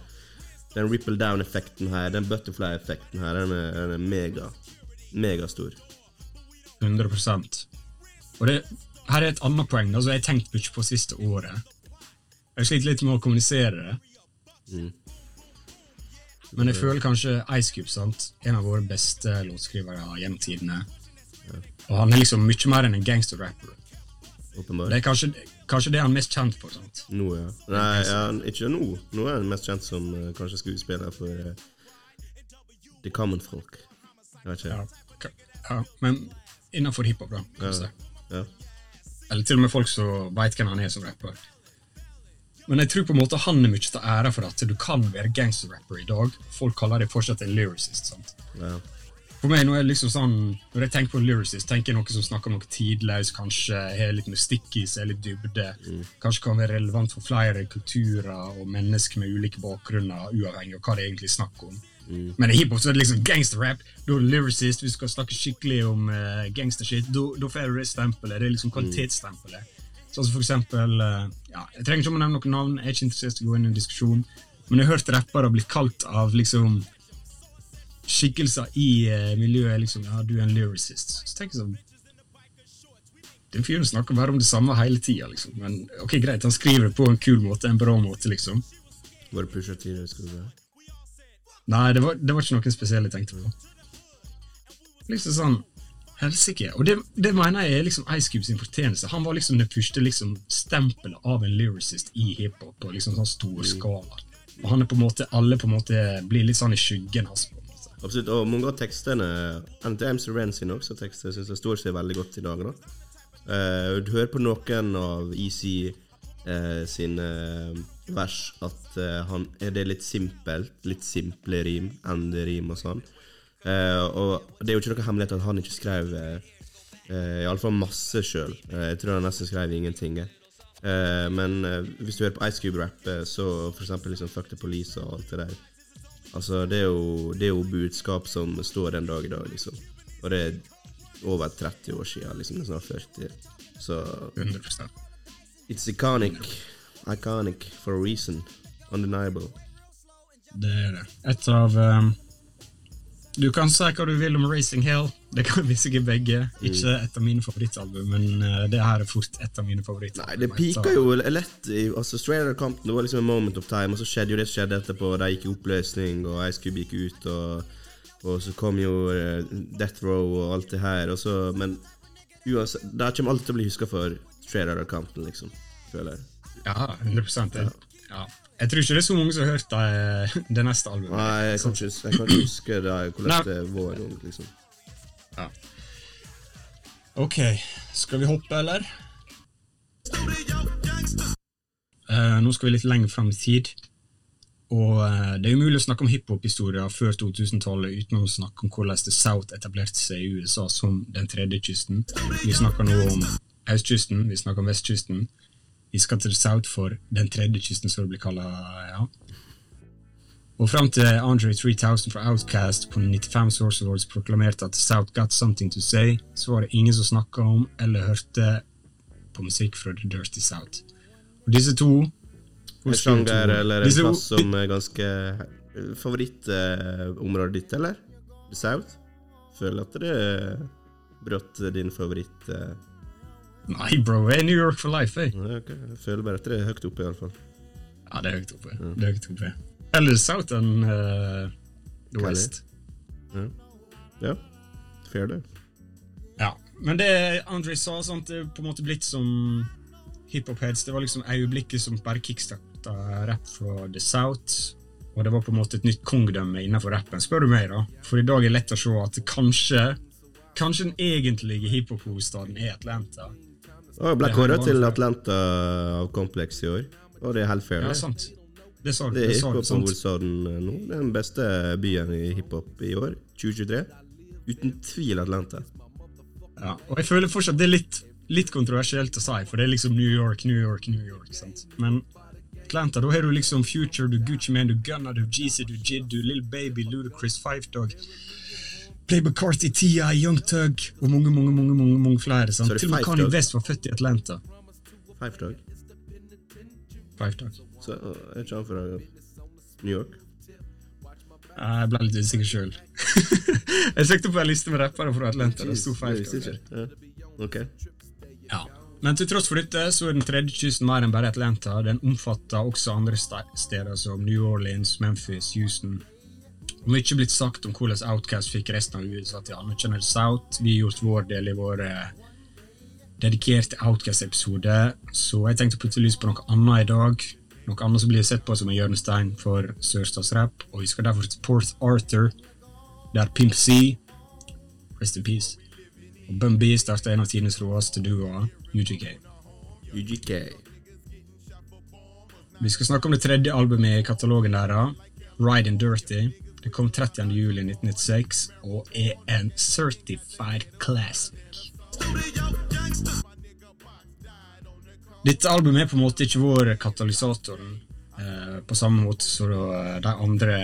den ripple down-effekten her, den butterfly-effekten her, den er, den er mega. Megastor. 100% Og det, her er et annet poeng da, som jeg har tenkt mye på siste året. Jeg har slitt litt med å kommunisere det. Mm. Men jeg føler kanskje Ice Cube, sant? en av våre beste låtskrivere gjennom tidene. Og han er liksom mye mer enn en gangsterrapper. Åpenbart. Det er kanskje, kanskje det han er mest kjent for. sant? Nå, ja. Nei, ja, ikke nå. Nå er han mest kjent som uh, kanskje skuespiller for uh, The Common Folk. Jeg vet ikke. Ja, ja, men innenfor hiphop, da. kanskje. Ja. Ja. Eller til og med folk som veit hvem han er som rapper. Men jeg tror på en måte han er mye til ære for at du kan være gangster-rapper i dag. Folk kaller deg fortsatt en lyricist. sant? Ja. For meg nå er det liksom sånn, Når jeg tenker på lyricist, tenker jeg noe som snakker om noe tidløst, kanskje har litt mystikk i seg, litt dybde. Kanskje kan være relevant for flere kulturer og mennesker med ulike bakgrunner, uavhengig av hva det egentlig er snakk om. Men i hiphop så er det liksom gangsterrap. Da er du lyricist. Hvis du skal snakke skikkelig om uh, gangstershit, da da får du det stempelet. Det er liksom kvalitetsstempelet. Sånn som for eksempel eh, ja, Jeg trenger ikke å nevne noen navn, jeg er ikke interessert i å gå inn i en diskusjon, men jeg har hørt rappere blitt kalt av liksom skikkelser i eh, miljøet liksom, ja, du er en lyricist. Så jeg sånn Den fyren snakker bare om det samme hele tida, liksom. Men ok, greit, han skriver det på en kul måte, en bra måte, liksom. Var det Pusha T det skulle? Nei, det var, det var ikke noen spesielle jeg tenkte på. Liksom sånn Helsike. Og det, det mener jeg er liksom Ice Cube sin fortjeneste. Han var liksom det første liksom stempelet av en lyricist i hiphop på liksom sånn stor skala. Og han er på en måte, alle på en måte blir litt sånn i skyggen hans. på en måte. Absolutt. Og mange av tekstene NTM Ren sine også tekster syns jeg står seg veldig godt i dag. da. Uh, du hører på noen av Easy uh, sine uh, vers at eh, han, er det litt simpelt, litt simple rim, enderim og sånn. Eh, og det er jo ikke noe hemmelighet at han ikke skrev uh, iallfall masse sjøl. jeg tror han nesten skrev ingenting. Eh, men eh, hvis du hører på Ice Cube-rapp, eh, så for eksempel liksom Fuck the Police og alt det der Altså, det er, jo, det er jo budskap som står den dag i dag, liksom. Og det er over 30 år siden, liksom. Snart 40. Så 100%. it's iconic. Iconic for a reason. Undeniable. Det er det. Et av um, Du kan si hva du vil om Racing Hill. Det kan vi sikkert begge. Ikke et av mine favorittalbum, men uh, det her er fort et av mine favorittalbum. Nei, det pika jo lett i altså Straight Outta Compton. Det var liksom en moment of time, og så skjedde jo det som skjedde etterpå. De gikk i oppløsning, og Ice Cube gikk ut, og, og så kom jo eh, Death Row og alt det her. Så, men uansett, det kommer alltid til å bli huska for Straight Outta Compton, liksom. Føler jeg. Ja, 100 det. Ja. Jeg tror ikke det er så mange som har hørt det, det neste albumet. Nei, jeg kan ikke, jeg kan ikke huske det, hvordan det var liksom. Ja. Ok, skal vi hoppe, eller? Uh, nå skal vi litt lenger fram i tid. Og uh, Det er umulig å snakke om hiphop-historier før 2000-tallet uten å snakke om hvordan The South etablerte seg i USA som den tredje kysten. Vi snakker nå om østkysten, vi snakker om vestkysten. The South for den tredje kysten, som det blir kalla. Ja. Og fram til Andre 3000 fra Outcast på 95 Source Awards proklamerte at South got something to say, så var det ingen som snakka om eller hørte på musikk fra The Dirty South. Og disse to En sjanger eller en plass <laughs> som er ganske Favorittområdet ditt, eller? The South? Føler at det brått din favoritt eh, Nei, bro, jeg er New York for life, jeg. ja, ok. Jeg føler bare at det er høyt oppe, iallfall. Ja, det er høyt oppe. Det er høyt oppe. Eller The South enn eh, The? West. Ja. ja. Fair, det. Ja, men det Andre sa, sant, det er på en måte blitt som hiphop-heads. Det var liksom øyeblikket som bare kickstarta rap fra The South. Og det var på en måte et nytt kongedømme innenfor rappen, spør du meg. da. For i dag er det lett å se at kanskje Kanskje den egentlige hiphop-hovedstaden er Atlanta. Og ble kåra til Atlanta av Complex i år, og det er helt fair. Ja, sant. Det sa. Det er hiphop-hovedstaden nå. Det er den beste byen i hiphop i år, 2023. Uten tvil Atlanta. Ja, og jeg føler fortsatt det er litt, litt kontroversielt å si, for det er liksom New York, New York, New York. sant? Men Atlanta, da har du liksom Future, du Gucci Man, du Gunna, du Jeezy, du Jid, du Lil Baby, Ludacris, Five Dog, Playboy Carty, T.I., Young Tug og mange, mange, mange, mange, mange flere. sant? Til og med Kanye West var født i Atlanta. Five Tug. Five Tug. Så er ikke han fra New York? Jeg ble litt usikker sjøl. <laughs> jeg søkte på en liste med rappere fra Atlanta. Det sto Five jeg der. Ja. Ok. Ja. Men til tross for dette så er den tredje kysten mer enn bare Atlanta. Den omfatter også andre steder som New Orleans, Memphis, Houston Og Mye blitt sagt om hvordan Outcast fikk resten av USA til å anerkjenne South. Vi har gjort vår del i vår eh, dedikerte Outcast-episode, så jeg tenkte å putte lys på noe annet i dag. Noe annet som blir sett på som en hjørnestein for sørstatsrapp, og vi skal derfor til Porth Arthur, der Pimp C, rest in peace, og Bun B starta en av tidenes råeste duoer, UGK. UGK. Vi skal snakke om det tredje albumet i katalogen deres, Ride and Dirty. Det kom 30. juli 1996 og er en certified classic. Dette albumet er på en måte ikke vår katalysatoren eh, på samme måte som de andre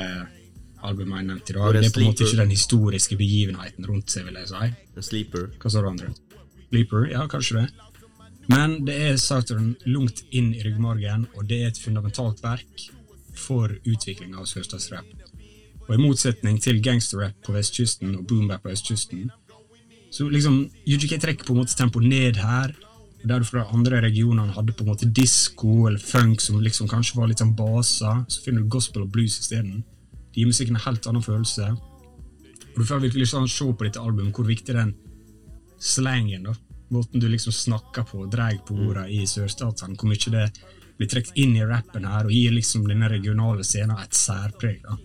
albumene jeg nevnte i dag. Det er på en måte ikke den historiske begivenheten rundt seg, vil jeg si. En sleeper. Hva sa du, andre? Sleeper? Ja, kanskje det. Men det er Saturn langt inn i ryggmargen, og det er et fundamentalt verk for utviklinga av sørstatsrap. Og i motsetning til gangsterrap på vestkysten og boombap på østkysten, så liksom UGK trekker på en måte tempo ned her, der du fra andre regionene hadde på en måte disko eller funk som liksom kanskje var litt sånn baser, så finner du gospel og blues isteden. Det gir musikken en helt annen følelse. Og du får virkelig sånn se på dette albumet hvor viktig den slangen, da. Måten du liksom snakker på og dreier på ordene i sørstatene. Hvor mye det blir trukket inn i rappen her og gir liksom denne regionale scenen et særpreg. da.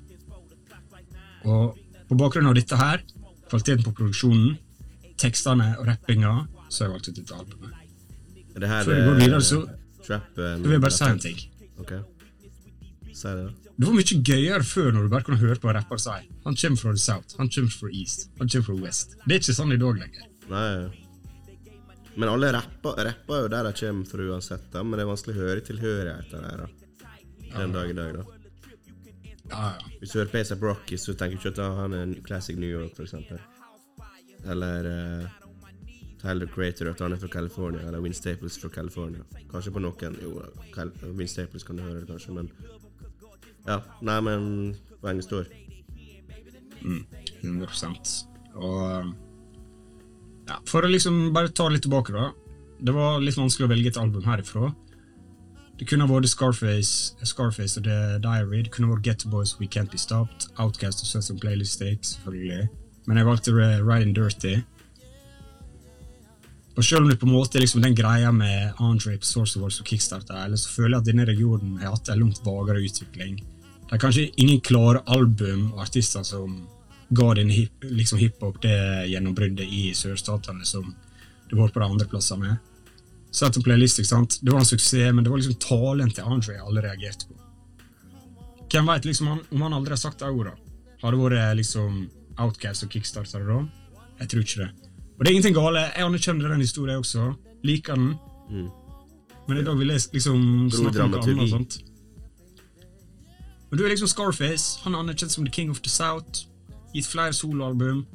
Og på bakgrunn av dette her, kvaliteten på produksjonen, tekstene og rappinga, så har jeg valgt ut dette albumet. Det her Før vi går eh, videre, så trap så vil jeg bare si en ting. Ok. Si det, da. Det var mye gøyere før når du bare kunne høre på rapper si han kommer fra the south, han kommer fra east, han kommer fra west. Det er ikke sånn i dag lenger. Nei. Men alle rapper, rapper jo der de kommer fra uansett, da. Men det er vanskelig å høre tilhørigheten der, da. Den dag i dag, da. Ja, ja. Hvis du hører på A$AP Rocky, så tenker du ikke at han er en classic New York, eksempel. Eller uh, Tyler Crater, Creator, at han er fra California. Eller Win Staples fra California. Kanskje på noen Jo, Win Staples kan du høre det, kanskje, men Ja. Nei, men poenget står. 100 Og ja, For å liksom bare ta litt tilbake, da. Det var litt vanskelig å velge et album herifra. Det kunne vært Scarface, Scarface og The Diary. Det kunne vært Get Boys We Can't Be Stopped. Outcast og Sunset Playlist selvfølgelig. Men jeg valgte Riding Dirty. Og selv om det på en måte er liksom den greia med Andre på Source Wars og Kickstarter, eller så føler jeg at denne regionen har hatt en langt vagere utvikling. Det er kanskje ingen klare album og artister som ga den hip, liksom hiphop det gjennombruddet i sørstatene som det var på de andre plassene. Sett en playlist, ikke sant? Det var en suksess, men det var liksom talen til Andre alle reagerte på. Hvem vet liksom om han aldri har sagt de orda? Har det vært liksom Outcast og Kickstarter da? Jeg tror ikke det. Og det er ingenting gale. Jeg anerkjenner den historien også. Liker den. Mm. Men i dag vil jeg liksom snakke om noe annet. annet. sånt. Men du er liksom Scarface. Han er anerkjent som The King of the South. Gitt flere soloalbum.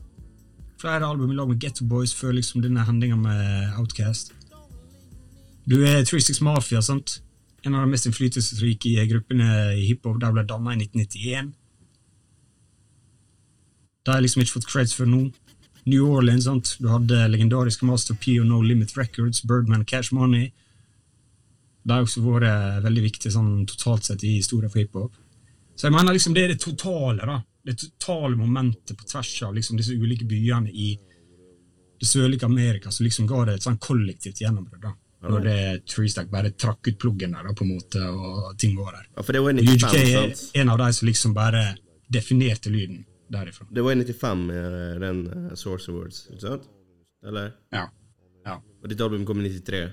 Flere album i lag med Getto Boys før liksom denne hendinga med Outcast. Du er 36 Mafia, sant? En av de mest innflytelsesrike gruppene i hiphop. De ble danna i 1991. De har liksom ikke fått creds før nå. New Orleans, sant? du hadde legendariske Master P og No Limit Records, Birdman Cash Money. Det har også vært veldig viktig sånn, totalt sett i historien for hiphop. Så jeg mener liksom det er det totale, da. Det totale momentet på tvers av liksom disse ulike byene i det sørlige Amerika som liksom ga det et sånn kollektivt gjennombrudd. Når det Treestack bare trakk ut pluggen der, på en måte, og ting går der. Ja, for det var 95, UGK er sant? en av de som liksom bare definerte lyden derifra. Det var i 95, eh, den eh, Source Awards, ikke sant? Eller? Ja. ja. Og ditt album kom i 93.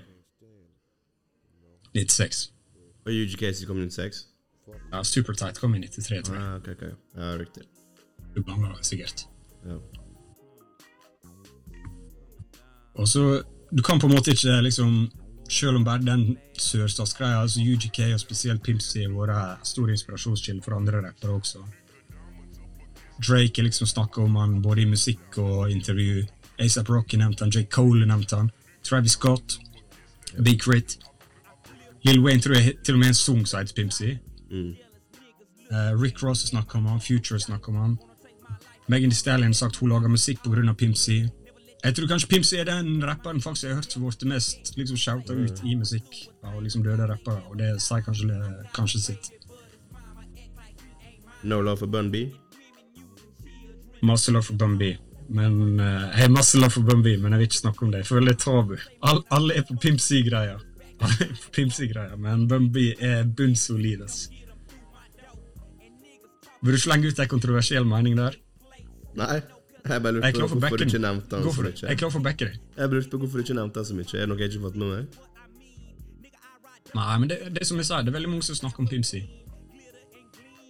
96. Og UGK kom i 96? Ja, Supertight kom i 93, tror jeg. Ah, okay, okay. Ja, riktig. Du blander det sikkert. Ja. Og så, Du kan på en måte ikke liksom Selv om bare den sørstatsgreia, altså UGK og spesielt Pimsy har vært stor inspirasjonskilde for andre rappere også. Drake har liksom snakka om han både i musikk og intervju. ASAP Rocky nevnte han, Jake Cole nevnte han. Travis Scott. Big Crit. Lil Wayne tror jeg til og med en sang som heter Pimsy. Mm. Uh, Rick Ross snakker om han, Future snakker om han. Megan Thee Stallion har sagt hun lager musikk pga. Pimsy. Jeg tror kanskje Pimsy er den rapperen faktisk jeg har hørt som ble mest liksom shouta ut i musikk av liksom døde rappere, og det sier kanskje, kanskje sitt. No Love for Bun B? masse love for Bumby. Men uh, Jeg har masse love for Bumby, men jeg vil ikke snakke om det. Jeg føler det er tabu. All, alle er på Pimp C-greia. <laughs> Alle er på Pimp C-greia, Men Bumby er bunnsolid. Vil du slenge ut en kontroversiell mening der? Nei, jeg bare er lurte på hvorfor hvorfor du ikke nevnte han så mye. Jeg er klar for å backe deg. Jeg lurte på hvorfor du ikke nevnte han så mye. Er det noe jeg ikke har fått med meg? Nei, men det, det som jeg sa, det er veldig mange som snakker om Pimsy.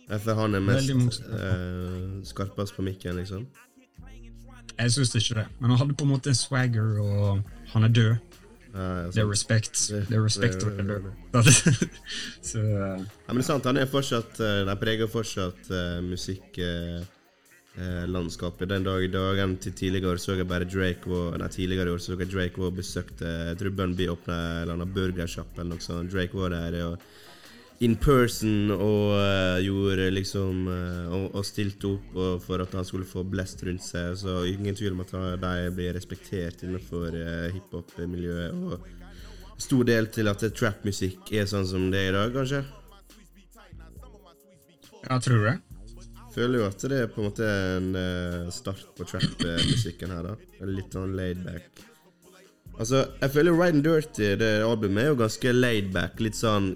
For han er mest eh, skarpest på mikken, liksom? Jeg syns ikke det. Men han hadde på en måte en swagger, og han er død. Ja, Det er respekt. Det- Det er respekt det- det- død. <laughs> Så Ja, men det er sant, han er fortsatt eh, De preger fortsatt uh, musikklandskapet den dag i dag. Enn til tidligere så jeg bare Drake var Nei, tidligere år så jeg Drake var besøkte Jeg tror Bunby åpna en eller annen burgersjapp eller noe sånt. Drake var der og in person og uh, gjorde liksom uh, og, og stilte opp og for at han skulle få blest rundt seg. Så ingen tvil om at de blir respektert innenfor uh, hiphop-miljøet. Og stor del til at trap-musikk er sånn som det er i dag, kanskje. ja, tror du det? Føler jo at det er på en måte en eh, start på trap-musikken her, da. Litt sånn laid back. Altså, jeg føler Ride and Dirty, det albumet, er jo ganske laid back. Litt sånn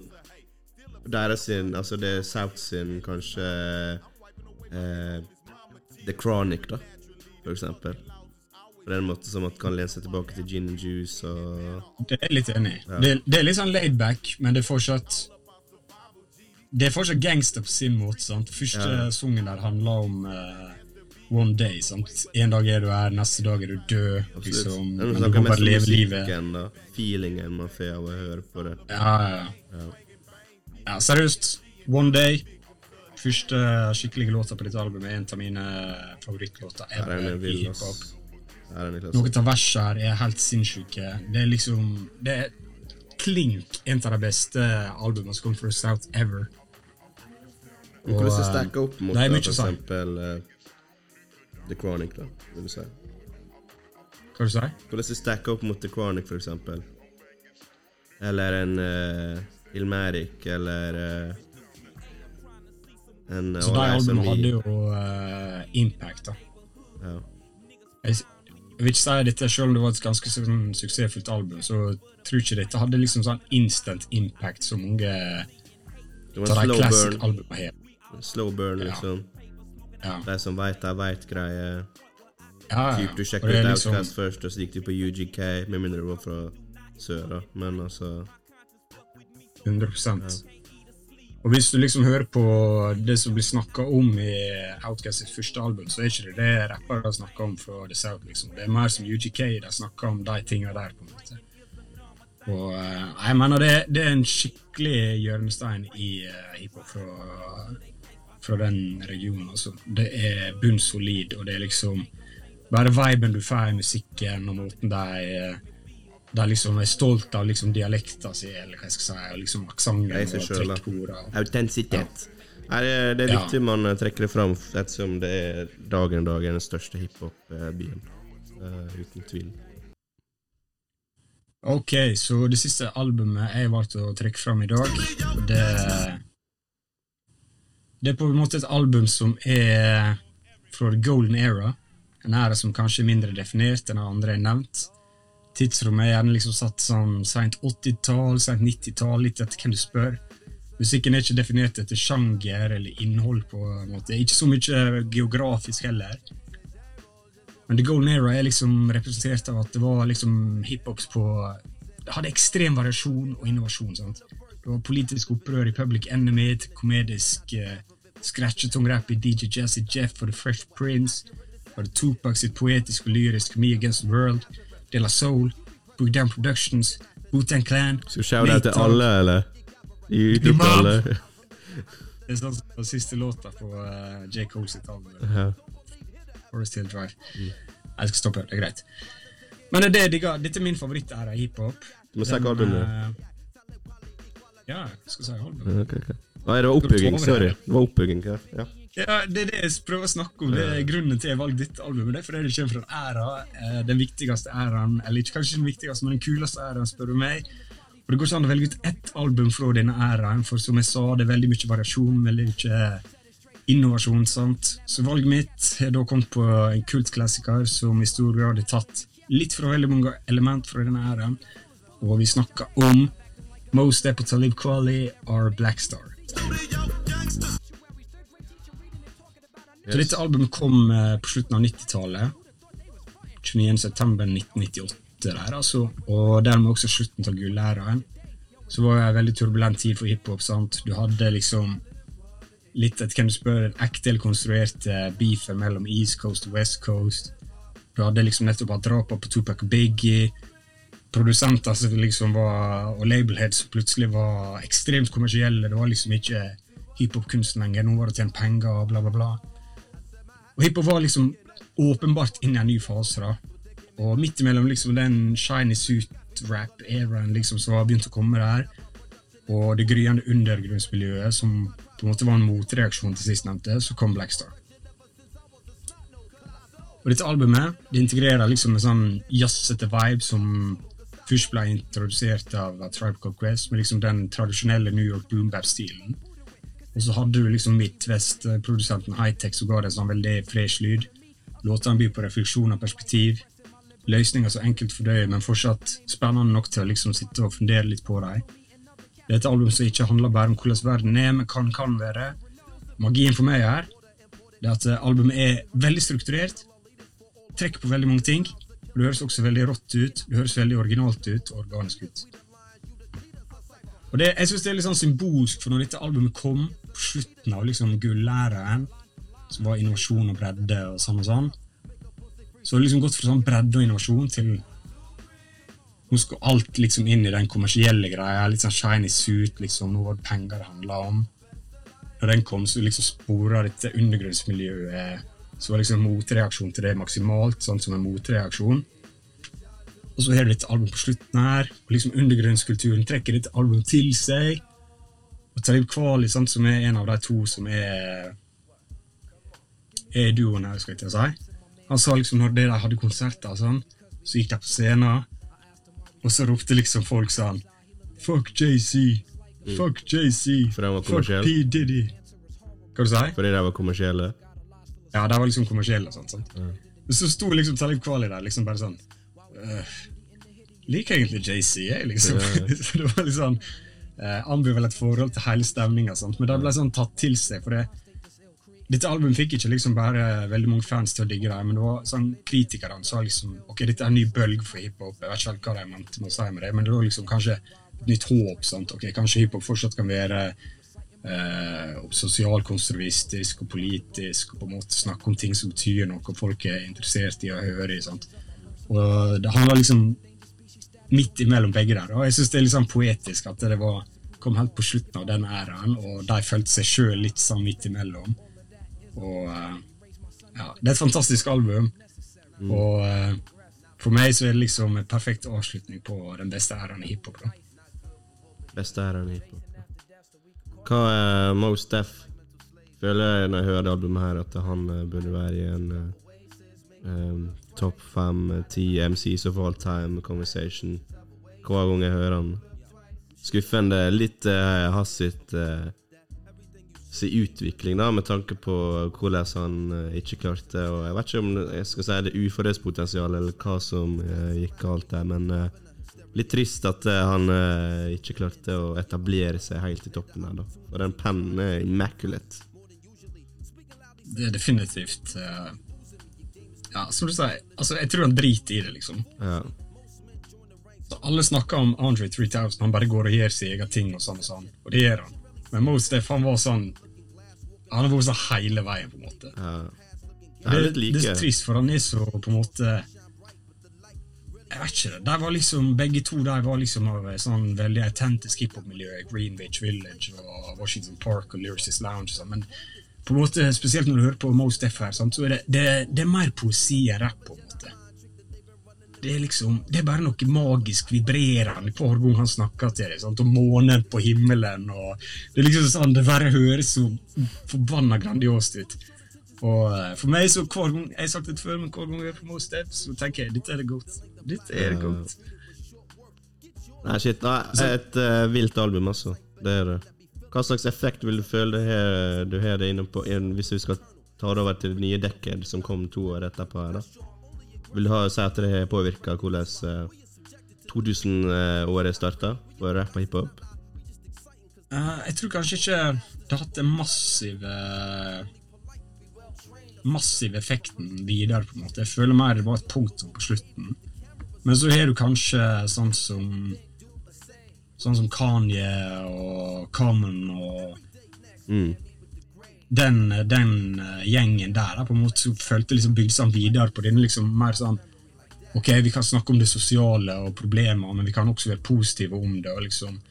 deres sin Altså, det er South sin, kanskje eh, The Chronic, da, for eksempel. På den måten som at kan lene seg tilbake til gin and juice og Det er litt enig ja. Det, det er litt sånn laid back, men det er fortsatt Det er fortsatt gangster på sin måte. sant? Første Ja. sangen der handler om uh, one day. sant? En dag er du her, neste dag er du død. Absolutt. liksom. Det er noe bare leve livet. da. Feelingen man får av å høre på det. Ja, ja, ja. ja, seriøst. One Day. Første skikkelige låta på dette albumet er en av mine favorittlåter er ever i hiphop. Noen av versene her er helt sinnssyke. Det er liksom Det er klink en av de beste albumene som kom fra South ever. Men Hvordan det stacker opp mot da, for eksempel uh, The Chronic, da, vil du si? Hva du sier Hvordan det stacker opp mot The Chronic, for eksempel? Eller en uh, Ilmeric, eller uh, en Så de albumene hadde jo uh, impact, da. Ja. Jeg, jeg vil ikke si dette, selv om det var et ganske sånn, suksessfullt album, så tror ikke dette hadde liksom sånn instant impact som mange Det av var de en slow classic burn, albumene har. Slow burn liksom. Ja. De som veit, de veit greie. Ja, ja. Typ, du sjekket ut liksom- Outcast først, og så gikk du på UGK, med mindre du var fra sør, da. Men altså 100% Og hvis du liksom hører på det som blir snakka om i Outcast sitt første album, så er ikke det det rappere snakker om fra The South. liksom. Det er mer som UGK de snakker om de tinga der. på en måte. Og eh, jeg mener det, det er en skikkelig hjørnestein i uh, hiphop fra, fra den regionen. altså. Det er bunnsolid, og det er liksom bare viben du får i musikken, og måten de de liksom er stolt av liksom dialekta si, eller hva jeg skal si, og liksom aksenten og selv, da. trekkordene. Autentisitet. Nei, det, er- det er Ja. man trekker det fram, ettersom det er dagen i dag er den største hiphop-byen. Uh, uten tvil. Ok, så det siste albumet jeg valgte å trekke fram i dag, det Det er på en måte et album som er fra the golden era. En æra som kanskje er mindre definert enn andre er nevnt. Tidsrommet er gjerne liksom satt som seint 80-tall, seint 90-tall, litt etter hvem du spør. Musikken er ikke definert etter sjanger eller innhold, på en måte. Ikke så mye geografisk heller. Men The Golden Era er liksom representert av at det var liksom hiphops på Det hadde ekstrem variasjon og innovasjon. sant? Det var politisk opprør i Public Enemy, til komedisk uh, scratchetongrap i DJ Jazzy Jeff for The Fresh Prince. Var det Tupac sitt poetiske og lyriske Me Against the World, De La Soul, Book Down Productions, Wu-Tang Clan Skal vi shout out til alle, eller? I Imam. alle. Det er sånn som siste låta på uh, J. Cole sitt album. Ja. Forest Hill Drive. Jeg skal stoppe, det er greit. Men det er det digger. Dette er min favorittæra i hiphop. Du må Den, albumet. Uh, Ja, jeg skal si albumet. Ja, ok, Ah, det var oppbygging, sorry. Det var oppbygging, ja. ja. Ja, Det er det jeg prøver å snakke om. Det er grunnen til jeg valgte dette albumet. Det er fordi det kommer fra en æra. eh, Den viktigste æraen, eller ikke kanskje den viktigste, men den kuleste æraen, spør du meg. Og Det går ikke an å velge ut ett album fra denne æraen, for som jeg sa, det er veldig mye variasjon, veldig mye innovasjon. sant? Så valget mitt har da kommet på en kultklassiker som i stor grad har tatt litt fra veldig mange element fra denne æren. Og vi snakker om Most Dep Quali Talib Kweli are Black Star. Så dette albumet kom eh, på slutten av 90-tallet. 29.9.1998 der, altså. Og dermed også slutten av gullæraen. Så var det en veldig turbulent tid for hiphop. sant? Du hadde liksom litt et, hvem du spør, en ekte eller konstruert Beef mellom East Coast og West Coast. Du hadde liksom nettopp hatt drapene på Tupac Biggie. Produsenter som liksom var, og labelheads plutselig var ekstremt kommersielle. Det var liksom ikke hiphop-kunst lenger. Nå var det å tjene penger og bla, bla, bla. Og hiphop var liksom åpenbart inn i en ny fase. da. Og midt imellom liksom den shiny suit-rap-eraen liksom som var begynt å komme der, og det gryende undergrunnsmiljøet som på en måte var en motreaksjon til sistnevnte, så kom Blackstar. Og dette albumet det integrerer liksom en sånn jazzete vibe som først ble introdusert av Tribe Called Quest, med liksom den tradisjonelle New York boombap-stilen. Og så hadde du liksom Midtvest-produsenten Hightech som ga det en sånn veldig fresh lyd. Låtene byr på refleksjon og perspektiv. Løsninger så enkelt fordøye, men fortsatt spennende nok til å liksom sitte og fundere litt på dem. Det er et album som ikke handler bare om hvordan verden er, men kan kan være. Magien for meg her det er at albumet er veldig strukturert, trekker på veldig mange ting. Og Det høres også veldig rått ut, det høres veldig originalt ut og organisk ut. Og det, Jeg synes det er litt sånn symbolsk, for når dette albumet kom på slutten av liksom gullæraen, som var innovasjon og bredde og sånn og sånn, så har det liksom gått fra sånn bredde og innovasjon til nå skal alt liksom inn i den kommersielle greia. Litt sånn shiny suit, liksom. Nå var det penger det handla om. Når den kom, så liksom spora dette undergrunnsmiljøet Så var liksom motreaksjon til det maksimalt, sånn som en motreaksjon. Og så har du et album på slutten her, og liksom undergrunnskulturen trekker dette albumet til seg. Og Talib Kvali, sant, som er en av de to som er er duoen her, skal jeg til å si. Han sa liksom når de hadde konserter, sånn, så gikk de på scenen, og så ropte liksom folk sånn Fuck JC. Fuck JC. Fuck. P. Diddy. Hva du sier Fordi de var kommersielle. Ja, de var liksom kommersielle og sånt. sant? Men så sto liksom Talib Kvali der liksom bare sånn øh, Liker egentlig JC, jeg, liksom. <laughs> så det var sånn uh, ambivalent forhold til hele stemninga, men det ble sånn tatt til seg. for det dette albumet fikk ikke liksom bare veldig mange fans til å digge det, men det var sånn kritikerne sa liksom ok, dette er en ny bølg for hiphop. Jeg vet ikke hva de mente med å si med det, men det var liksom kanskje et nytt håp. sant? ok, Kanskje hiphop fortsatt kan være eh, Sosialkonservistisk og politisk, og på en måte snakke om ting som betyr noe, og folk er interessert i å høre sant? Og det handler liksom midt imellom begge der. Og jeg syns det er litt sånn poetisk at det var, kom helt på slutten av den æraen, og de følte seg sjøl litt sånn midt imellom. Og eh, ja, det er et fantastisk album. Og eh, for meg så er det liksom en perfekt avslutning på den beste æraen i hiphop. Beste æren i hiphop. Hva er Most Def? Føler jeg når jeg hører det albumet her, at han eh, burde være i en um, topp fem, eh, MCs of all time conversation hver gang jeg hører han. Skuffende. Litt uh, hans sitt uh, sin utvikling, da, med tanke på hvordan han uh, ikke klarte Og Jeg vet ikke om jeg skal si det uforholdspotensial, eller hva som uh, gikk galt der, men uh, litt trist at uh, han uh, ikke klarte å etablere seg helt i toppen her, da. For den pennen er immaculate. Det er definitivt eh, Ja, som du sier, altså, jeg tror han driter i det, liksom. Ja. Så alle snakker om Andre 3000, han bare går og gjør sine egne ting, og sånn og sånn. Og det gjør han. Men Mos Def han var sånn Han har vært sånn hele veien, på en måte. ja. Det, Det er litt like. det er så trist, for han er så på en måte Jeg vet ikke. det var liksom, Begge to der var liksom av sånn veldig autentisk hiphop-miljø. Greenwich Village og Washington Park og Lyricist Lounge. sånn, Men på en måte, spesielt når du hører på Most Def her, sant, så er det, det, det er mer poesi enn rapp. på en måte. Det er liksom, det er bare noe magisk vibrerende hver gang han snakker til deg. Sant? Og månen på himmelen. og Det er liksom sånn, det bare høres så forbanna grandiost ut. Og eh, for meg, så hver gang jeg har sagt det før, men hver gang jeg er på Most Def, så tenker jeg dette er det godt. Dette er det godt. Nei, shit. Nei, et uh, vilt album, altså. Det er det. Hva slags effekt vil du føle det her, du har det inne på en- hvis du skal ta det over til det nye dekket som kom to år etterpå? her da? Vil du ha, si at det har påvirka hvordan uh, 2000-året starta for rapp og hiphop? Uh, jeg tror kanskje ikke det har hatt den massive Massive effekten videre, på en måte. Jeg føler mer det var et punktum på slutten. Men så har du kanskje sånn som Sånn som Kanye og Common og Mm. den, den eh, gjengen der da, på en måte så følte liksom bygde seg videre på denne liksom mer sånn Ok, vi kan snakke om det sosiale og problemer, men vi kan også være positive om det. og liksom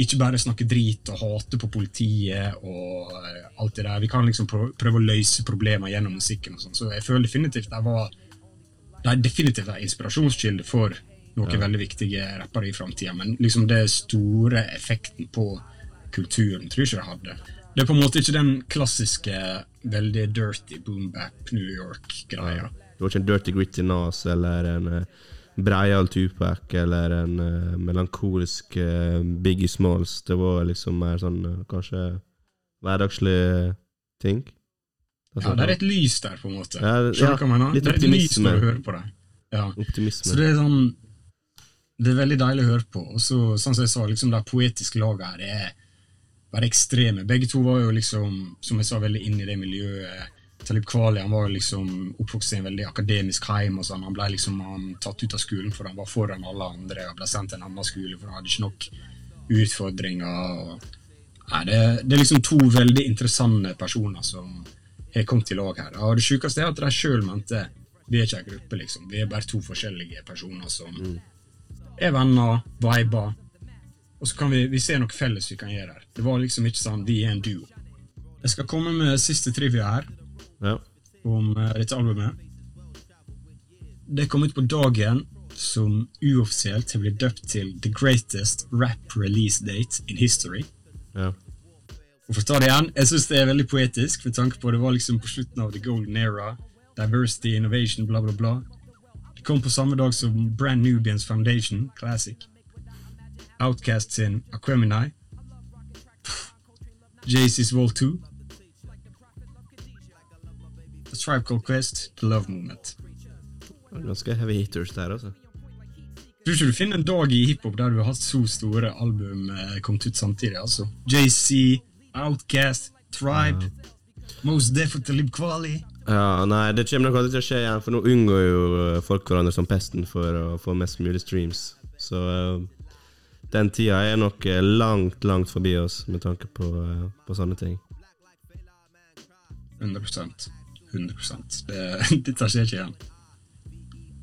Ikke bare snakke drit og hate på politiet og eh, alt det der. Vi kan liksom prøve, å løse problemer gjennom musikken. og sånn. Så jeg føler definitivt det var det er definitivt en inspirasjonskilde for noen veldig viktige rappere i framtida, men liksom det store effekten på kulturen tror jeg ikke det hadde. Det er på en måte ikke den klassiske, veldig dirty boom-bap New York-greia. Det var ikke en Dirty Gritty Nas eller en uh, breial Tupac eller en uh, melankolsk uh, Biggie Smalls. Det var liksom mer sånn uh, kanskje hverdagslige ting. Altså, Ja, det er et lys der, på en måte. Ja, ja, litt Det er et lys når du hører på det. Ja. Optimisme. Så det er sånn Det er veldig deilig å høre på. Og så, sånn som jeg sa, liksom det poetiske laget her er bare ekstreme. Begge to var jo liksom, som jeg sa, veldig inne i det miljøet. Talib Kvali han var liksom oppvokst i en veldig akademisk heim. og sånn. Han ble liksom han tatt ut av skolen for han var foran alle andre og ble sendt til en annen skole for han hadde ikke nok utfordringer. Og, nei, det, det er liksom to veldig interessante personer som har kommet i lag her. Og det sjukeste er at de sjøl mente vi er ikke en gruppe, liksom. Vi er bare to forskjellige personer som er venner, viber. Og så kan vi, vi se noe felles vi kan gjøre her. Det var liksom ikke sånn vi er en duo. Jeg skal komme med siste trivia her Ja. om eh, dette albumet. Det kom ut på dagen som uoffisielt har blitt døpt til The Greatest Rap Release Date in History. ja. Og for ta det igjen, jeg synes det er veldig poetisk, med tanke på det var liksom på slutten av The Golden Era. Diversity, innovation, bla, bla, bla. Det kom på samme dag som Brand Nubians Foundation, classic. Outcast sin Aquemini. JC's Wall 2. Tribe Called Quest, The Love Moment. Ganske heavy hitters der, altså. Tror ikke du finner en dag i hiphop der du har hatt så store album eh, kommet ut samtidig. altså. JC, Outcast, Tribe, Most Def Lib Talib Ja, nei, det kommer nok aldri til å skje igjen, for nå unngår jo eh, folk hverandre som pesten for å få mest mulig streams. Så uh, den tida er nok eh, langt, langt forbi oss med tanke på, uh, på sånne ting. 100 100 det, <laughs> Dette skjer ikke igjen.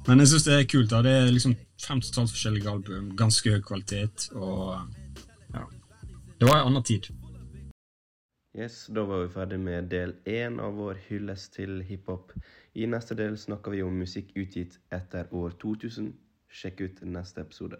Men jeg syns det er kult. da Det er liksom fem totalt forskjellige album, ganske høy kvalitet, og ja. Det var en annen tid. Yes, Da var vi ferdig med del én av vår hyllest til hiphop. I neste del snakker vi om musikk utgitt etter år 2000. Sjekk ut neste episode.